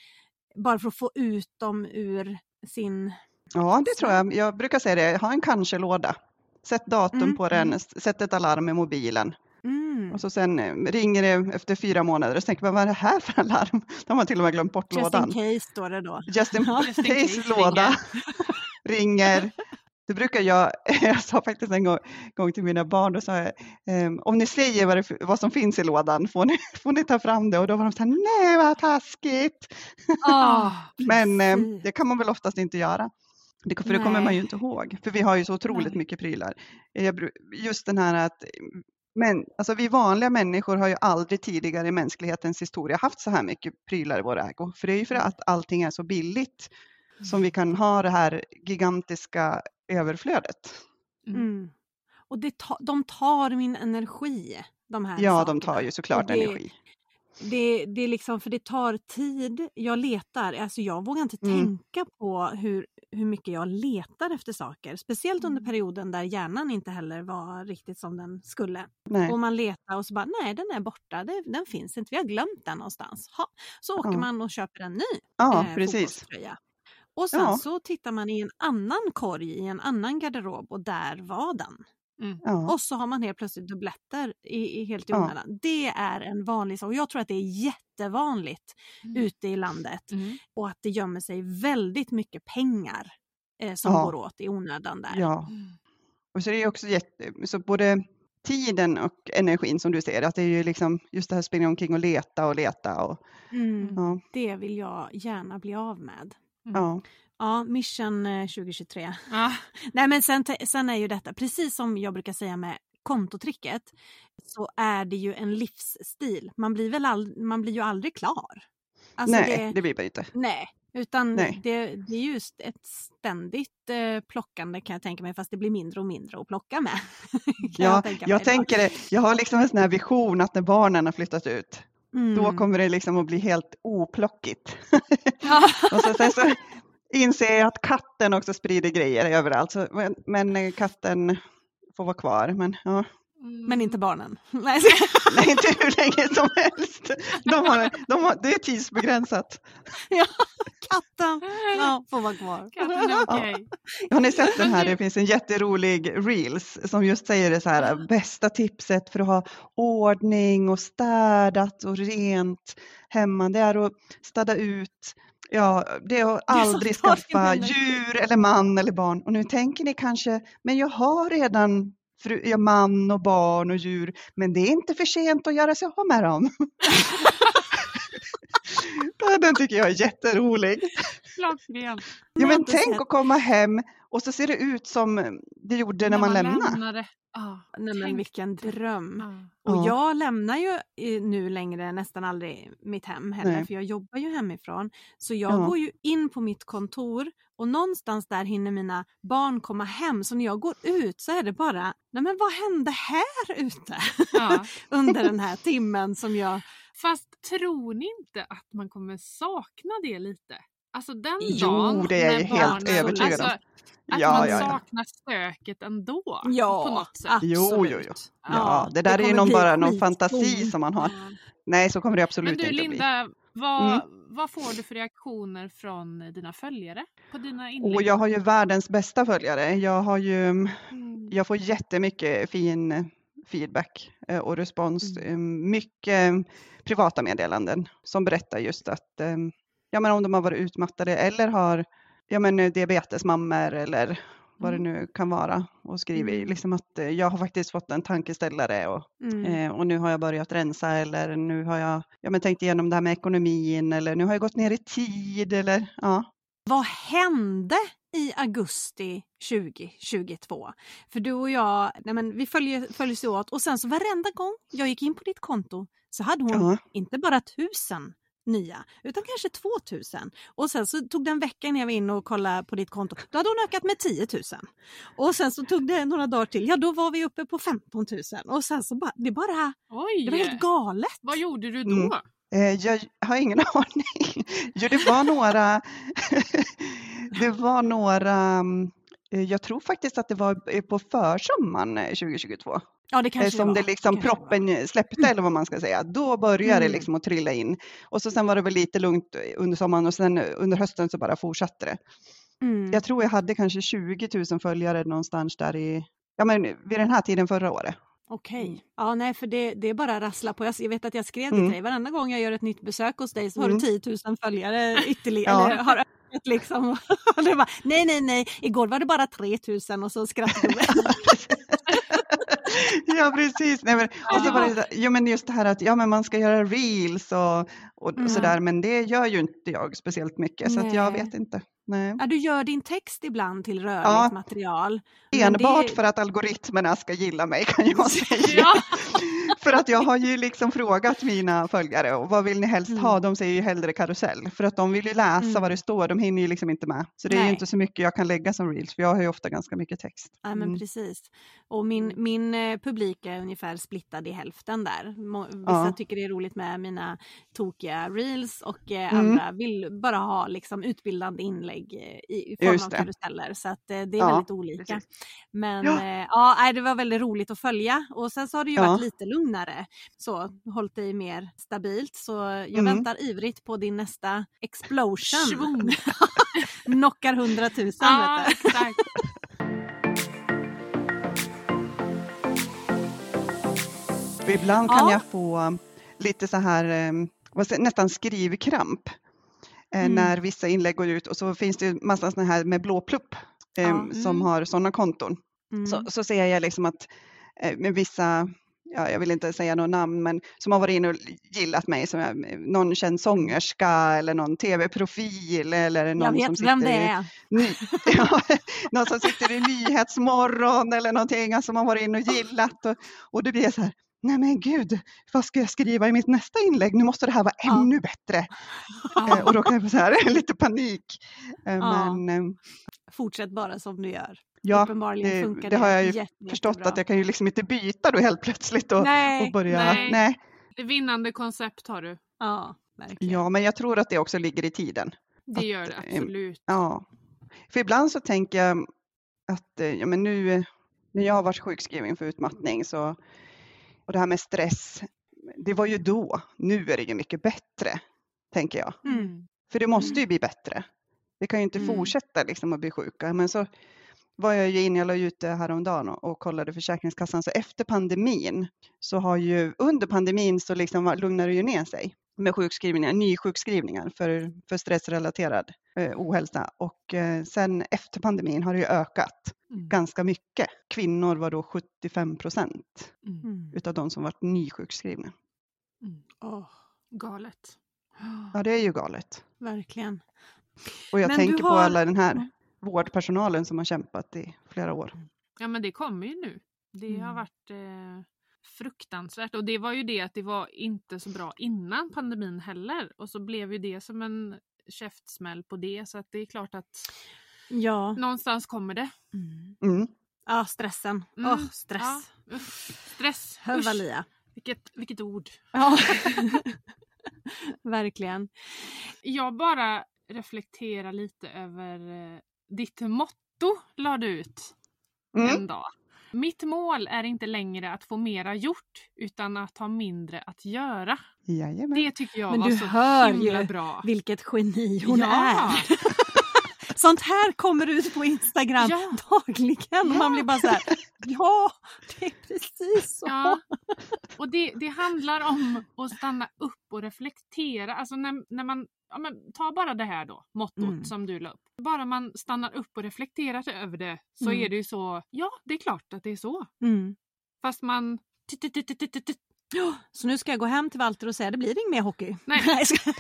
bara för att få ut dem ur sin... Ja, det tror jag. Jag brukar säga det. Ha en kanske-låda. Sätt datum Mm, på den, s- sätt ett alarm i mobilen. Mm. Och så sen eh, ringer det efter fyra månader och så tänker man, vad är det här för alarm? De har till och med glömt bort Just lådan. in case står det då. Just in Ja. Just in case case låda ringer. Det brukar jag, jag sa faktiskt en gång, gång till mina barn, då sa jag, ehm, om ni säger vad, det, vad som finns i lådan får ni, får ni ta fram det och då var de så här, nej vad taskigt. Ah, Men eh, det kan man väl oftast inte göra. Det, för det kommer man ju inte ihåg, för vi har ju så otroligt Nej. mycket prylar. Just den här att men, alltså vi vanliga människor har ju aldrig tidigare i mänsklighetens historia haft så här mycket prylar i vår ägo. För det är ju för att allting är så billigt som vi kan ha det här gigantiska överflödet. Mm. och det ta, de tar min energi. De här Ja, sakerna. de tar ju såklart det, energi. Det, det är liksom, för det tar tid. Jag letar, alltså jag vågar inte Mm. tänka på hur, hur mycket jag letar efter saker. Speciellt under Mm. perioden där hjärnan inte heller var riktigt som den skulle. Nej. Och man letar och så bara, nej den är borta, det, den finns inte, vi har glömt den någonstans. Ha. Så åker Ja. man och köper en ny Ja, eh, precis. fotbollströja. Och sen Ja. så tittar man i en annan korg i en annan garderob och där var den. Ja. Och så har man helt plötsligt dubbletter i, i helt i Ja. onödan. Det är en vanlig sak och jag tror att det är jättevanligt Mm. ute i landet Mm. och att det gömmer sig väldigt mycket pengar eh, som Ja. går åt i onödan där. ja. Mm. Och så är det ju också jätte, så både tiden och energin som du ser, att det är ju liksom just det här springa omkring och leta och leta och Mm, ja, det vill jag gärna bli av med. Ja, Ja, mission eh, 2023. Ja. Nej men sen, sen är ju detta, precis som jag brukar säga med kontotricket, så är det ju en livsstil. Man blir, väl all, man blir ju aldrig klar. Alltså nej, det, det blir man inte. nej, utan Nej. Det, det är just ett ständigt eh, plockande kan jag tänka mig, fast det blir mindre och mindre att plocka med. Ja, jag då. tänker det, jag har liksom en sån här vision att när barnen har flyttat ut, då Mm. kommer det liksom att bli helt oplockigt. Ja. Och så, sen så inser jag att katten också sprider grejer överallt, så, men, men eh, katten får vara kvar. Men ja, Men inte barnen. Nej, nej, inte hur länge som helst. De har, de har, det är tidsbegränsat. ja, katten ja, får vara kvar. Katten är okej. Har ni sett den här? Det finns en jätterolig reels som just säger det så här, bästa tipset för att ha ordning och städat och rent hemma, det är att städa ut Ja, det är att aldrig skaffa djur eller man eller barn. Och nu tänker ni kanske, men jag har redan fru, ja, man och barn och djur, men det är inte för sent att göra sig av med dem. Den tycker jag är jätterolig. Klockren. Ja, men tänk att komma hem och så ser det ut som det gjorde när, man, lämnade. Ja. Nej men Tänk vilken dröm. Ja. Och Ja. jag lämnar ju eh, nu längre nästan aldrig mitt hem heller Nej. för jag jobbar ju hemifrån. Så jag Ja. går ju in på mitt kontor och någonstans där hinner mina barn komma hem. Så när jag går ut så är det bara, nej men vad hände här ute under den här timmen som jag... Fast tror ni inte att man kommer sakna det lite? Alltså den Jo, dagen det är jag helt barnen- övertygad om. alltså, Att Ja, man ja, ja. saknar stöket ändå. Ja, på något sätt. Jo, jo, jo. absolut. Ja, det där är ju någon, bara någon fantasi som man har. Nej, så kommer det Men absolut du inte att bli. Linda, vad, Mm. vad får du för reaktioner från dina följare på dina inlägg? Och jag har ju världens bästa följare. Jag, har ju, Mm. jag får jättemycket fin feedback eh, och respons. Mm. Eh, Mycket privata meddelanden som berättar just att eh, ja, men om de har varit utmattade eller har ja, men, eh, diabetesmammor eller vad det nu kan vara och skriver Mm. liksom att eh, jag har faktiskt fått en tankeställare och, Mm. eh, och nu har jag börjat rensa eller nu har jag ja, men tänkt igenom det här med ekonomin eller nu har jag gått ner i tid eller ja. Vad hände i augusti 2022? För du och jag, nej men vi följer, följs åt och sen så varenda gång jag gick in på ditt konto så hade hon Ja. inte bara tusen nya utan kanske 2000. Och sen så tog det en vecka innan jag var inne och kollade på ditt konto. Då hade hon ökat med 10 000. Och sen så tog det några dagar till. Ja då var vi uppe på 15 000. Och sen så bara, det bara, Oj! det var helt galet. Vad gjorde du då? Mm. Eh, Jag har ingen aning. Jo, det var några. det var några. Eh, Jag tror faktiskt att det var eh, på försommaren eh, 2022 Ja det eh, som var. det liksom var. proppen släppte eller vad man ska säga. Då började det Mm. liksom att trilla in och så sen var det väl lite lugnt eh, under sommaren och sen eh, under hösten så bara fortsatte det. Mm. Jag tror jag hade kanske 20 000 följare någonstans där i. Ja, men vid den här tiden förra året. Okej. Ja, nej, för det, det är bara rassla på. Jag, vet att jag skrev till Mm. dig, varenda gång jag gör ett nytt besök hos dig så har Mm. du 10 000 följare ytterligare. Ja. Eller har ökat liksom. Bara, nej, nej, nej, igår var det bara 3 000 och så skrattade du. ja, precis. Nej, men, och så var det, så- jo, men just det här att ja, men man ska göra reels och, och, Mm. och sådär, men det gör ju inte jag speciellt mycket, så att jag Nej. vet inte. Nej. Ja, du gör din text ibland till rörligt Ja. material. Enbart det- för att algoritmerna ska gilla mig kan jag säga. Ja. För att jag har ju liksom frågat mina följare och vad vill ni helst Mm. ha? De säger ju hellre karusell för att de vill ju läsa Mm. vad det står. De hinner ju liksom inte med. Så det är ju Nej. inte så mycket jag kan lägga som reels för jag har ju ofta ganska mycket text. Ja, men Mm. precis. Och min, min eh, publik är ungefär splittad i hälften där. Vissa Ja. tycker det är roligt med mina tokiga reels och eh, Mm. andra vill bara ha liksom, utbildande inlägg eh, i, i form Just av det. karuseller. Så att, eh, det är Ja, väldigt olika. precis. Men Ja. ja. Eh, ja, det var väldigt roligt att följa. Och sen så har det ju Ja. varit lite lugnare. Så hållit dig mer stabilt. Så jag Mm. väntar ivrigt på din nästa explosion. Knockar hundratusen. Ja, exakt. Ibland kan Ja. jag få lite så här, nästan skrivkramp Mm. när vissa inlägg går ut och så finns det ju massa sådana här med blå plupp eh, Ja. som Mm. har sådana konton. Mm. Så, så ser jag liksom att eh, med vissa, ja, jag vill inte säga något namn, men som har varit inne och gillat mig, som jag, någon känd sångerska eller någon tv-profil eller någon som vet vem det sitter i är. Ny, ja, någon som sitter i Nyhetsmorgon eller någonting alltså, som har varit inne och gillat och, och det blir så här, nej men gud, vad ska jag skriva i mitt nästa inlägg? Nu måste det här vara Ja. ännu bättre. Eh, och då kan jag få så här, lite panik. Eh, Ja. Men eh, Fortsätt bara som du gör. ja, Uppenbarligen det- funkar det har jag ju jätte- förstått jättebra. att jag kan ju liksom inte byta då helt plötsligt och, Nej, och börja. nej. Nej. Det vinnande koncept har du. Ja, verkligen. Ja, men jag tror att det också ligger i tiden. Det Att, gör det eh, absolut. Ja, för ibland så tänker jag att ja, men nu när jag har varit sjukskriven för utmattning så och det här med stress, det var ju då. Nu är det ju mycket bättre, tänker jag. Mm. För det måste ju bli bättre. Vi kan ju inte Mm. fortsätta liksom att bli sjuka. Men så var jag ju inne, jag la ut det häromdagen och, och kollade Försäkringskassan. Så efter pandemin så har ju under pandemin så liksom lugnar det ju ner sig med sjukskrivningar, nysjukskrivningar för, för stressrelaterad eh, ohälsa. Och eh, sen efter pandemin har det ju ökat Mm. ganska mycket. Kvinnor var då 75 procent Mm. Mm. utav de som varit nysjukskrivna. Mm. Åh, Galet. Ja, det är ju galet. verkligen. Och jag Men tänker på har- alla den här vårdpersonalen som har kämpat i flera år. Ja men det kommer ju nu. Det har Mm. varit eh, fruktansvärt och det var ju det att det var inte så bra innan pandemin heller och så blev ju det som en käftsmäll på det så att det är klart att Ja. någonstans kommer det. Mm. Mm. Ja, stressen. Mm. Åh, stress. Ja, stress. Hövalia. vilket, vilket ord. Ja. verkligen. Jag bara reflekterar lite över eh, ditt motto la du ut Mm. en dag. Mitt mål är inte längre att få mera gjort utan att ha mindre att göra. Jajamän. Det tycker jag Men var du så hör himla ju bra. Vilket geni hon ja. är. Sånt här kommer ut på Instagram Ja. dagligen. Och man blir bara så här, ja, det är precis så. Ja. Och det, det handlar om att stanna upp och reflektera. Alltså när, när man, ja men, ta bara det här då, mottot Mm. som du la upp. Bara man stannar upp och reflekterar över det så Mm. är det ju så, ja det är klart att det är så. Mm. Fast man Så nu ska jag gå hem till Walter och säga det blir inget mer hockey. Nej. jag ska...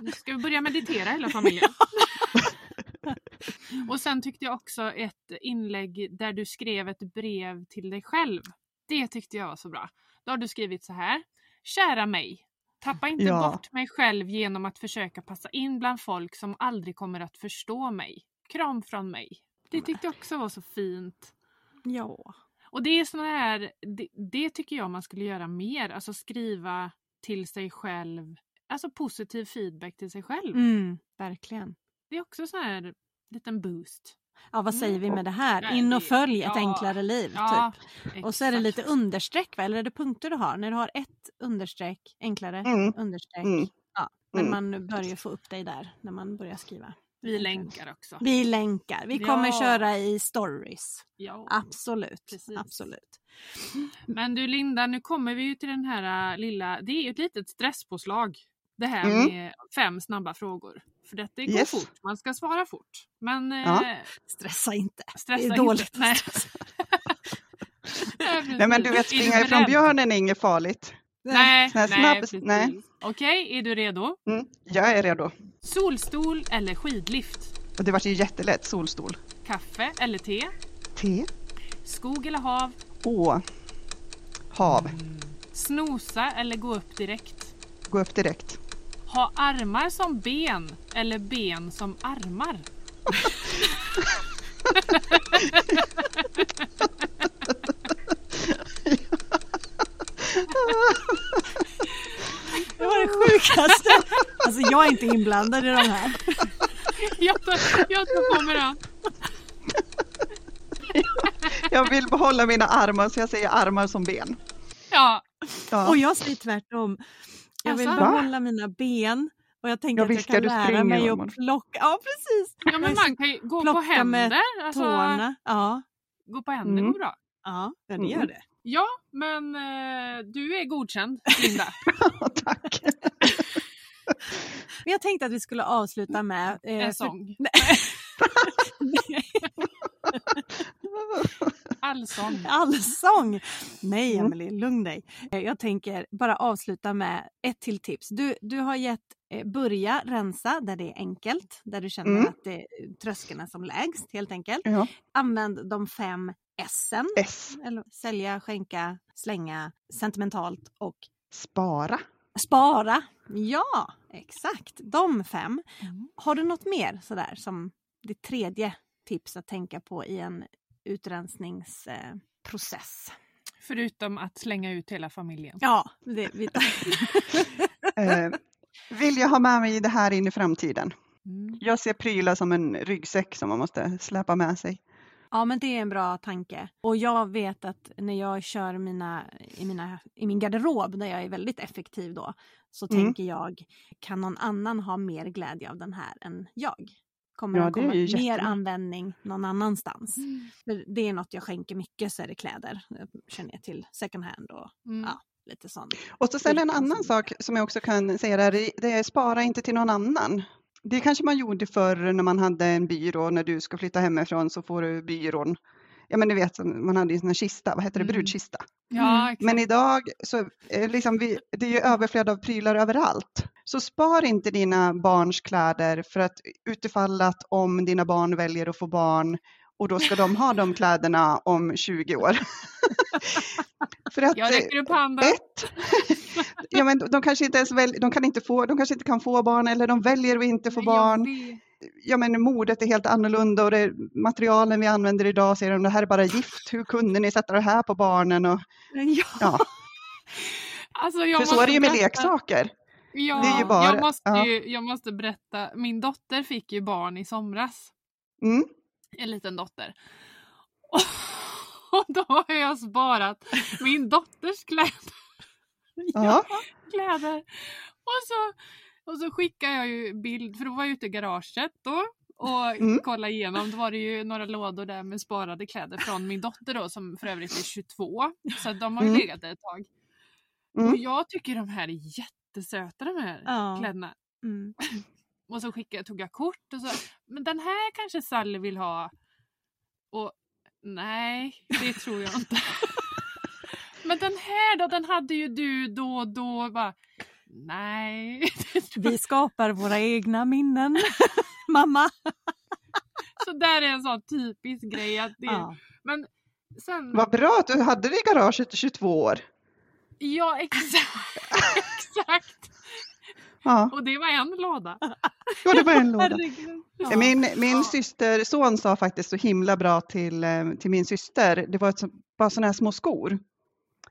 Nu ska vi börja meditera hela familjen. Och sen tyckte jag också ett inlägg där du skrev ett brev till dig själv. Det tyckte jag var så bra. Då har du skrivit så här. Kära mig. Tappa inte Ja. bort mig själv genom att försöka passa in bland folk som aldrig kommer att förstå mig. Kram från mig. Det tyckte jag också var så fint. ja. Och det är såna här, det, det tycker jag man skulle göra mer. Alltså skriva till sig själv. Alltså positiv feedback till sig själv. Mm, verkligen. Det är också så här liten boost. Ja, vad säger vi med det här? In och följ ett ja, enklare liv. Ja, typ. Och så är det lite understreck, va? eller är det punkter du har? När du har ett understreck, enklare Mm. understreck. Mm. Ja, men Mm. man bör ju få upp dig där när man börjar skriva. Vi länkar också. Vi länkar. Vi kommer Ja. köra i stories. Ja. Absolut. Precis. Absolut. Men du Linda, nu kommer vi ju till den här äh, lilla, det är ju ett litet stresspåslag. Det här Mm. med fem snabba frågor. För detta går Yes. fort, man ska svara fort. Men eh, Ja. Stressa inte. stressa det är inte. dåligt. Nej. Nej, Nej men du vet, springa ifrån björnen är inget farligt. Nej, nej, snabb- precis. nej. Okej, är du redo? Mm. Jag är redo. Solstol eller skidlift? Och det var ju jättelätt. Solstol. Kaffe eller te? Te. Skog eller hav? Å. Hav. Snosa eller gå upp direkt? Gå upp direkt. Ha armar som ben eller ben som armar? Det var det sjukaste. Alltså jag är inte inblandad i de här. Jag tar, jag tar på mig den. Jag vill behålla mina armar så jag säger armar som ben. Ja, Ja. Och jag säger tvärtom. Jag vill Alltså? behålla mina ben och jag tänker Ja, att jag kan lära mig att plocka. Ja precis. ja men man kan ju gå på Plocka med händer. Alltså, Tårna. Ja, gå på händer Mm. går bra. ja det Mm. gör det. Ja, men eh, du är godkänd Linda. Tack. Men jag tänkte att vi skulle avsluta med... eh, En för- sång. Allsång. Allsång! Nej, Mm. Emelie, lugn dig. Eh, Jag tänker bara avsluta med ett till tips. Du, du har gett eh, börja rensa där det är enkelt, där du känner Mm. att det, tröskeln är som lägst helt enkelt. Ja. Använd de fem S'en. S. Eller sälja, skänka, slänga, sentimentalt och Spara. spara. Ja, exakt. De fem. Mm. Har du något mer sådär som det tredje tips att tänka på i en utrensningsprocess? Förutom att slänga ut hela familjen. Ja, det, vi, Eh, vill jag ha med mig det här in i framtiden? Mm. Jag ser prylar som en ryggsäck som man måste släpa med sig. ja, men det är en bra tanke. Och jag vet att när jag kör mina, i, mina, i min garderob, där jag är väldigt effektiv då, så Mm. tänker jag, kan någon annan ha mer glädje av den här än jag? Kommer Ja, är komma mer användning någon annanstans? För det är något jag skänker mycket så är det kläder. Jag känner jag till second hand och Mm. Ja. lite sånt. Och så sen en annan sak som jag också kan säga där, det är spara inte till någon annan. Det kanske man gjorde förr när man hade en byrå, när du ska flytta hemifrån så får du byrån. Ja men ni vet, man hade ju en sån här kista, vad heter det, Mm. brudkista. Ja, exakt. Men idag så är liksom vi, det är ju överflöd av prylar överallt. Så spar inte dina barns kläder för att utifall att om dina barn väljer att få barn och då ska de ha de kläderna om 20 år. för att, Jag eh, räcker upp handen. ett, ja, men de kanske inte ens väl, de kan inte få, de kanske inte kan få barn eller de väljer att inte få jag barn. Ja men modet är helt annorlunda och det, materialen vi använder idag säger de det här är bara gift, hur kunde ni sätta det här på barnen? Och, Ja. ja, Alltså, för så är det ju med berätta- leksaker. Ja, Det är ju bara- jag, måste ja. ju, jag måste berätta. Min dotter fick ju barn i somras. Mm. En liten dotter. Och då har jag sparat min dotters kläder. Ja. kläder. Och så, och så skickade jag ju bild, för då var jag ute i garaget då och Mm. kollade igenom. Då var det ju några lådor där med sparade kläder från min dotter då som för övrigt är 22. Så de har ju Mm. legat där ett tag. Mm. Och jag tycker de här är jättesöta de här Ja. kläderna. Mm. Och så skickade, tog jag kort och så, men den här kanske Sally vill ha. Och nej, det tror jag inte. men den här då, den hade ju du då och då. Bara, nej. Vi skapar våra egna minnen. Mamma. Så där är en sån typisk grej. Att det, Ja. Men sen... Vad bra att du hade det i garaget i 22 år. Ja, exakt. exakt. Ja, Och det var en låda. ja det var en låda. Ja. Min, min Ja. systerson sa faktiskt så himla bra till, eh, till min syster, det var ett, bara sådana här små skor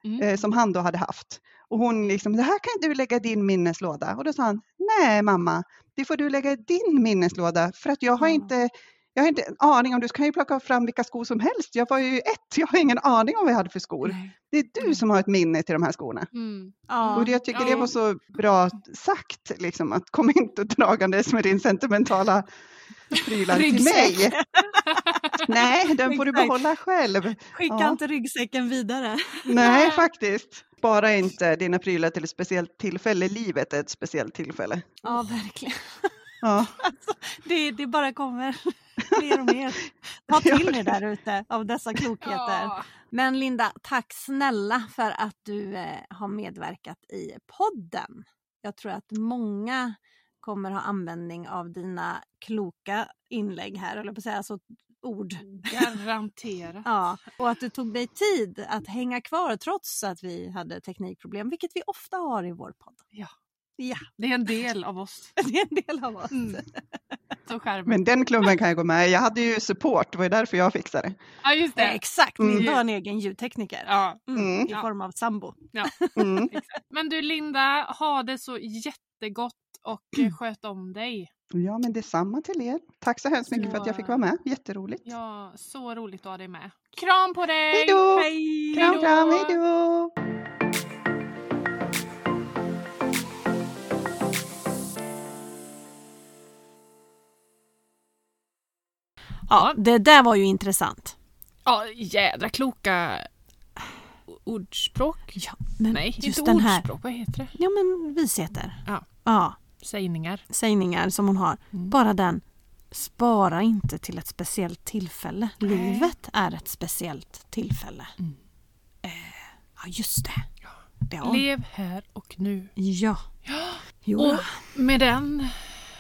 Mm. eh, som han då hade haft. Och hon liksom, det här kan du lägga i din minneslåda. Och då sa han, nej mamma, det får du lägga i din minneslåda för att jag har inte jag har inte en aning om, du kan ju plocka fram vilka skor som helst. Jag var ju ett, jag har ingen aning om vad jag hade för skor. Nej. Det är du som har ett minne till de här skorna. Mm. Ja. Och det, jag tycker det var så bra sagt, liksom, att kom inte dragandes med din sentimentala prylar till mig. Nej, den får du behålla själv. Skicka Ja. inte ryggsäcken vidare. Nej, faktiskt. Bara inte dina prylar till ett speciellt tillfälle. Livet är ett speciellt tillfälle. Ja, verkligen. Ja, Det, det bara kommer mer och mer. Ta till er där ute av dessa klokheter. Ja. Men Linda, tack snälla för att du eh, har medverkat i podden. Jag tror att många kommer ha användning av dina kloka inlägg här, eller på att säga, alltså ord. Garanterat. Ja, och att det tog dig tid att hänga kvar trots att vi hade teknikproblem, vilket vi ofta har i vår podd. Ja. Ja, Det är en del av oss. det är en del av oss. Mm. Men den klubben kan jag gå med. Jag hade ju support, det var ju därför jag fixade det. Ja, just det. Exakt, Mm. vi har en egen ljudtekniker. Ja. Mm, Mm. I Ja. form av sambo. Mm. Men du Linda, ha det så jättegott och eh, sköt om dig. Ja, men detsamma till er. Tack så hemskt mycket för att jag fick vara med. Jätteroligt. Ja, så roligt att ha dig med. Kram på dig! Hej då! Kram, kram, hej då! Ja, det där var ju intressant. Ja, jädra kloka ordspråk. Ja, men Nej, just inte den här. ordspråk. Vad heter det? Ja, men visheter. Ja. Ja, Sägningar. sägningar som hon har. Mm. Bara den. Spara inte till ett speciellt tillfälle. Nej. Livet är ett speciellt tillfälle. Mm. Eh, ja, just det. Ja. det Lev här och nu. Ja. Jo, Och med den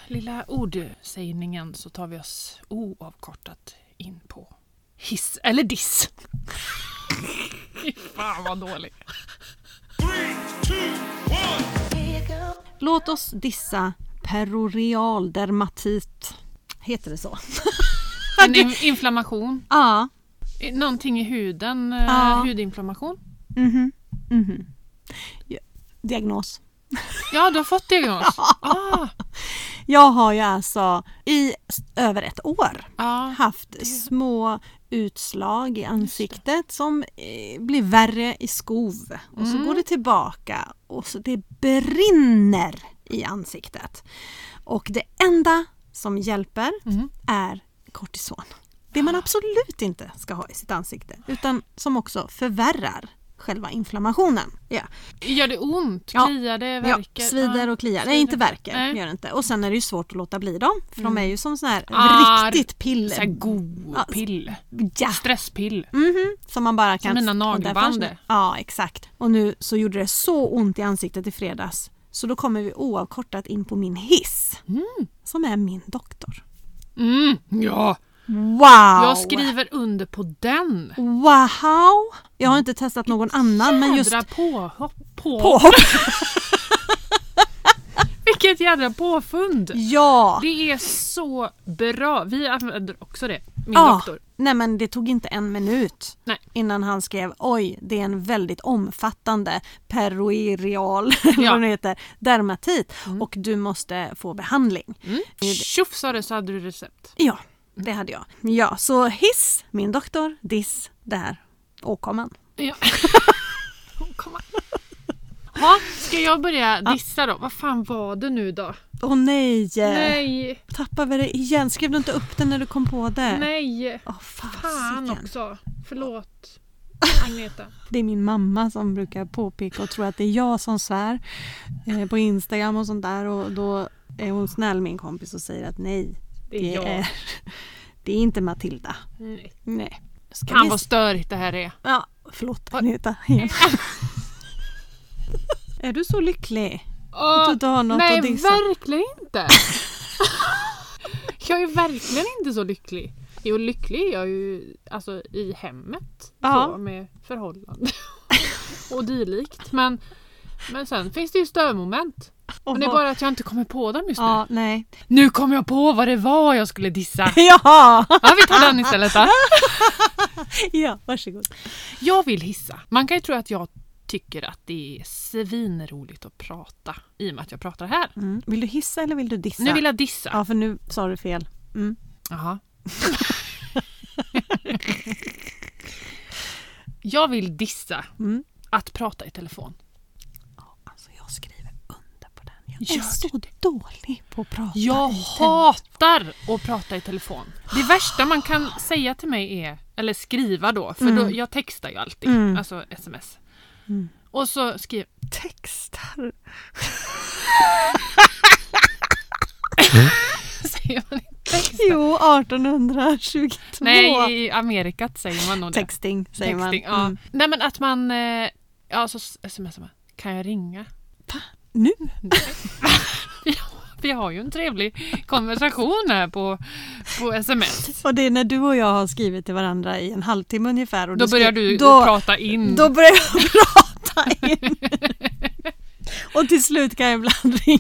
lilla ordsägningen så tar vi oss oavkortat in på hiss eller diss. Fy Fan vad dålig. Låt oss dissa perorial dermatit. Heter det så? En in- inflammation. Ja. Någonting i huden. eh, Ja. Hudinflammation. Mhm. Mhm. Ja. Diagnos. Ja, du har fått diagnos. Ah, Jag har ju alltså i över ett år ja. haft små utslag i ansiktet som eh, blir värre i skov. Och så Mm. går det tillbaka och så det brinner i ansiktet. Och det enda som hjälper Mm. är kortison. Det man absolut inte ska ha i sitt ansikte utan som också förvärrar själva inflammationen. Ja. Gör det ont? Kliar det? Ja, Verkar? svider Ja. och kliar. Nej, Svider. inte verkar. Nej. Mm. Gör inte. Och sen är det ju svårt att låta bli dem. För de är ju som sån här Ah, riktigt piller. Så här god pill. Ja. Stresspill. Mhm, som man bara kan... mina och nagelband. Ja, exakt. Och nu så gjorde det så ont i ansiktet i fredags. Så då kommer vi oavkortat in på min hiss. Som är min doktor. Mm, ja, Wow! jag skriver under på den. Wow! Jag har inte testat någon annan men just Jädra påhopp. På. påhopp. Vilket jädra påfund. Ja! Det är så bra. Vi använder också det, min Ja. doktor. Nej men det tog inte en minut Nej. innan han skrev oj det är en väldigt omfattande peroireal Ja. vad heter, dermatit och du måste få behandling. Mm. Tjoff sa det så hade du recept. Ja, det hade jag. Ja, så hiss, min doktor, diss, där, åkomman. Ja. Kom on. Ha, ska jag börja dissa då? Vad fan var det nu då? Åh nej! Nej, Tappade vi det igen? Skrev du inte upp det när du kom på det? nej. Åh Fan fasiken. också. Förlåt. Agneta. Det är min mamma som brukar påpeka och tror att det är jag som svär eh, på Instagram och sånt där och då är hon snäll min kompis och säger att nej, Det jag. är, det är inte Matilda. Nej. Nej. Ska Fan vi vad störigt det här är. Ja, förlåt Agneta. Är du så lycklig? Att du inte har något nej, att dissa? verkligen inte. jag är verkligen inte så lycklig. Jo, lycklig är jag ju alltså, i hemmet. Ja. Så, med förhållande och dylikt. Men, men sen finns det ju störmoment. Och det är bara att jag inte kommer på dem just nu. Ja, nej. Nu kom jag på vad det var jag skulle dissa. Ja! Ja, vi tar den istället då. ja, varsågod. Jag vill hissa. Man kan ju tro att jag tycker att det är svinroligt att prata i och med att jag pratar här. Mm. Vill du hissa eller vill du dissa? Nu vill jag dissa. Ja, för nu sa du fel. Mm. Jaha. jag vill dissa Mm. att prata i telefon. Alltså jag skriver under på den. Jag är så dålig på att prata Jag hatar att prata i telefon. Det värsta man kan säga till mig är, eller skriva då, för då, jag textar ju alltid, Mm. alltså sms. Mm. Och så skriver textar. säger man inte text? Jo, 1822. Nej, i Amerikat säger man nog det. Texting säger Texting, man. ja. Mm. Nej men att man, eh, ja så smsar man, kan jag ringa? Nu? Vi har ju en trevlig konversation här på, på sms. Och det är när du och jag har skrivit till varandra i en halvtimme ungefär. Och Då börjar du då, prata in. Då börjar jag prata in. och till slut kan jag ibland ringa.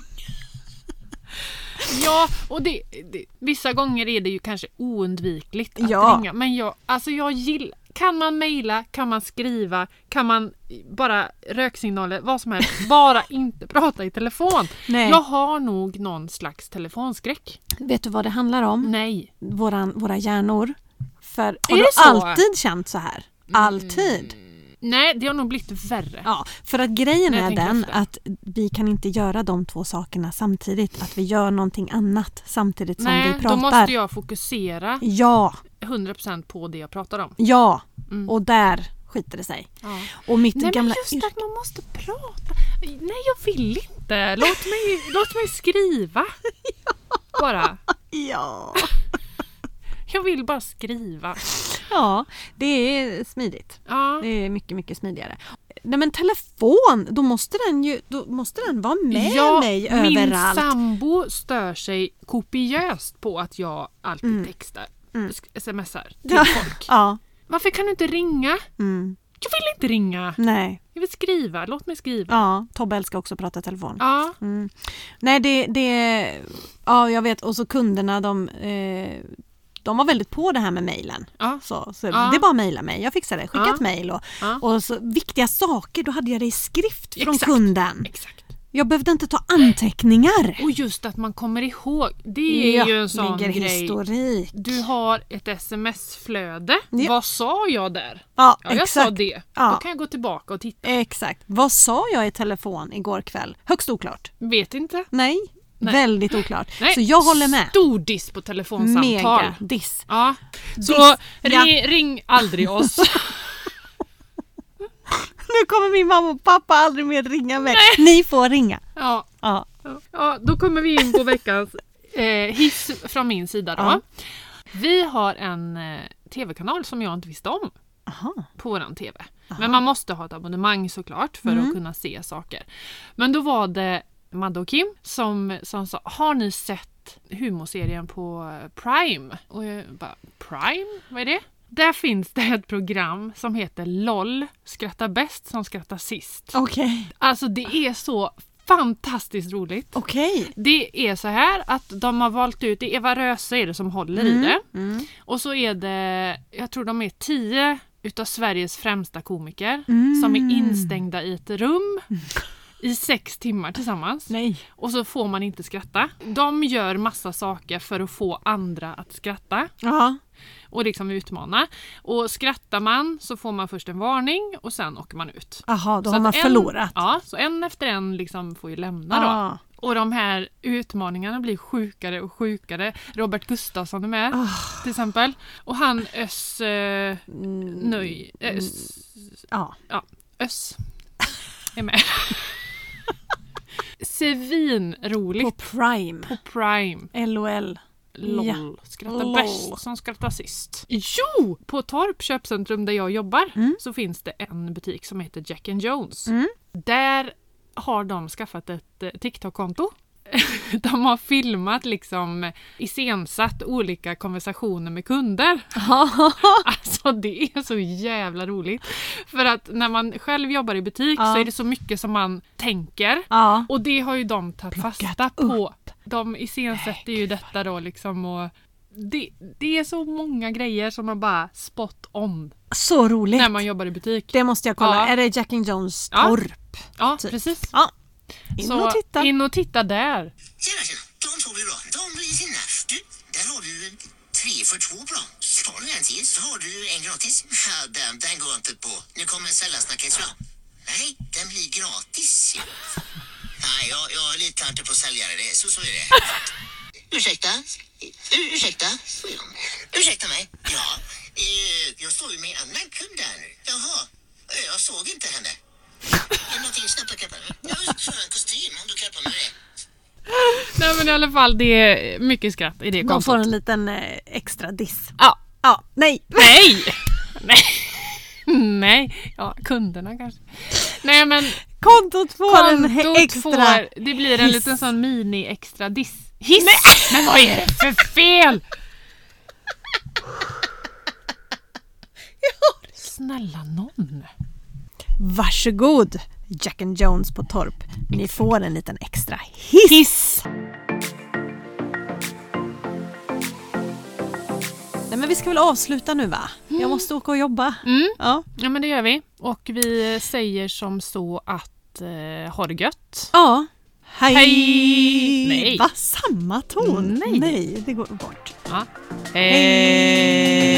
Ja, och det, det, vissa gånger är det ju kanske oundvikligt att Ja. ringa. Men jag, alltså jag gillar, kan man mejla, kan man skriva, kan man bara röksignaler, vad som helst. Bara inte prata i telefon. Nej. Jag har nog någon slags telefonskräck. Vet du vad det handlar om? Nej. Våran, våra hjärnor. För har du alltid känt så här? Alltid? Nej, det har nog blivit värre. Ja, för att grejen är den efter. att vi kan inte göra de två sakerna samtidigt. Att vi gör någonting annat samtidigt som Nej, vi pratar. då måste jag fokusera Ja, 100% på det jag pratar om. ja. Mm. Och där skiter det sig. Ja. Och mitt Nej men gamla just yrke- att man måste prata. Nej jag vill inte. Låt mig, låt mig skriva. Bara. Ja. Jag vill bara skriva. ja, det är smidigt. Ja. Det är mycket, mycket smidigare. Nej men telefon, då måste den ju då måste den vara med ja, mig min överallt. sambo stör sig kopiöst på att jag alltid Mm. textar, Mm. smsar till Ja. folk. Ja. Varför kan du inte ringa? Mm. Jag vill inte ringa. Nej. Jag vill skriva. Låt mig skriva. Ja, Tobbe älskar också att prata telefon. Ja. Mm. Nej, det, det... Ja, jag vet. Och så kunderna, de, eh, de var väldigt på det här med mejlen. Ja. Så, så Ja. Det är bara att mejla mig. Jag fixar det. Skicka Ja. ett mejl. Och, och så, viktiga saker, då hade jag det i skrift från Exakt. kunden. Exakt. Jag behövde inte ta anteckningar. Och just att man kommer ihåg. Det är ju en sån grej. historik. Du har ett sms-flöde. Ja. Vad sa jag där? Ja, Ja, jag exakt. sa det. Ja. Då kan jag gå tillbaka och titta. Exakt. Vad sa jag i telefon igår kväll? Högst oklart. Vet inte. Nej, Nej. väldigt oklart. Nej. Så jag håller med. Stor diss på telefonsamtal. Mega diss. Ja. Så Diss. Ja. ring, ring aldrig oss. Nu kommer min mamma och pappa aldrig mer ringa mig. Ni får ringa. ja. Ja. ja, då kommer vi in på veckans eh, hiss från min sida då. Ja. Vi har en eh, tv-kanal som jag inte visste om Aha. på våran TV. Men man måste ha ett abonnemang såklart för Mm. att kunna se saker. Men då var det Madde och Kim som, som sa, har ni sett humorserien på Prime? Och jag bara, Prime? Vad är det? Där finns det ett program som heter LOL, skratta bäst som skrattar sist. Okej. Alltså det är så fantastiskt roligt. Okej. Det är så här att de har valt ut, det är Eva Röse är det som håller i det. Mm. Och så är det, jag tror de är tio utav Sveriges främsta komiker Mm. som är instängda i ett rum i sex timmar tillsammans. Nej. Och så får man inte skratta. De gör massa saker för att få andra att skratta Ja. Och liksom utmana. Och skrattar man så får man först en varning och sen åker man ut. Jaha, då Så har man en- förlorat. Ja, så en efter en liksom får ju lämna då. Ah. Och de här utmaningarna blir sjukare och sjukare. Robert Gustafsson är med Ah. till exempel. Och han Öss... Eh, nöj... Öss... Ja. Öss är med. Svinroligt. På Prime. På Prime. LOL. LOL. Ja. Skrattar LOL. bäst som skrattar sist. Jo! På Torp köpcentrum där jag jobbar Mm. så finns det en butik som heter Jack and Jones. Mm. Där har de skaffat ett eh, TikTok-konto. De har filmat liksom iscensatt olika konversationer med kunder. Alltså det är så jävla roligt. För att när man själv jobbar i butik Ja. så är det så mycket som man tänker. ja. Och det har ju de tagit Plockat fasta på. De iscensätter ju detta då liksom och det, det är så många grejer som man bara spot on Så roligt. när man jobbar i butik. Det måste jag kolla. Ja. Är det Jack and Jones Ja. torp? Ja, typ. precis. Ja. In Så och titta. in och titta där. Tjena, tjena. De två blir bra. De blir fina. Du, där har du tre för två. Så tar du en till så har du en gratis. Ja, den, den går inte på. Nu kommer säljarsnacket fram. Nej, den blir gratis. Nej, jag, jag litar inte på säljare. Det, så, så är det. Ursäkta? U- ursäkta? Ursäkta mig? Ja, jag står ju med en annan kund där nu. Jaha, eh, jag såg inte henne. Är det någonting snabbt att klappa med? Jag har en kostym om du klappar med det. Nej men i alla fall det är mycket skratt i det De kontot. får en liten eh, extra diss. Ja. Ja, nej. Nej! Nej! Nej, ja kunderna kanske. Nej men kontot får en Kontot extra... får, det blir en hiss. liten sån mini extra diss. Hiss! Men vad är det för fel? Snälla nån. Varsågod Jack and Jones på Torp. Ni får en liten extra hiss. Hiss! Nej, men vi ska väl avsluta nu va? Jag måste åka och jobba. Mm. Ja. Ja men det gör vi. Och vi säger som så att eh, ha det gött. ja. Hej! Hej! Nej. Va? Samma ton? Nej. Nej, det går bort. Ja. Hej!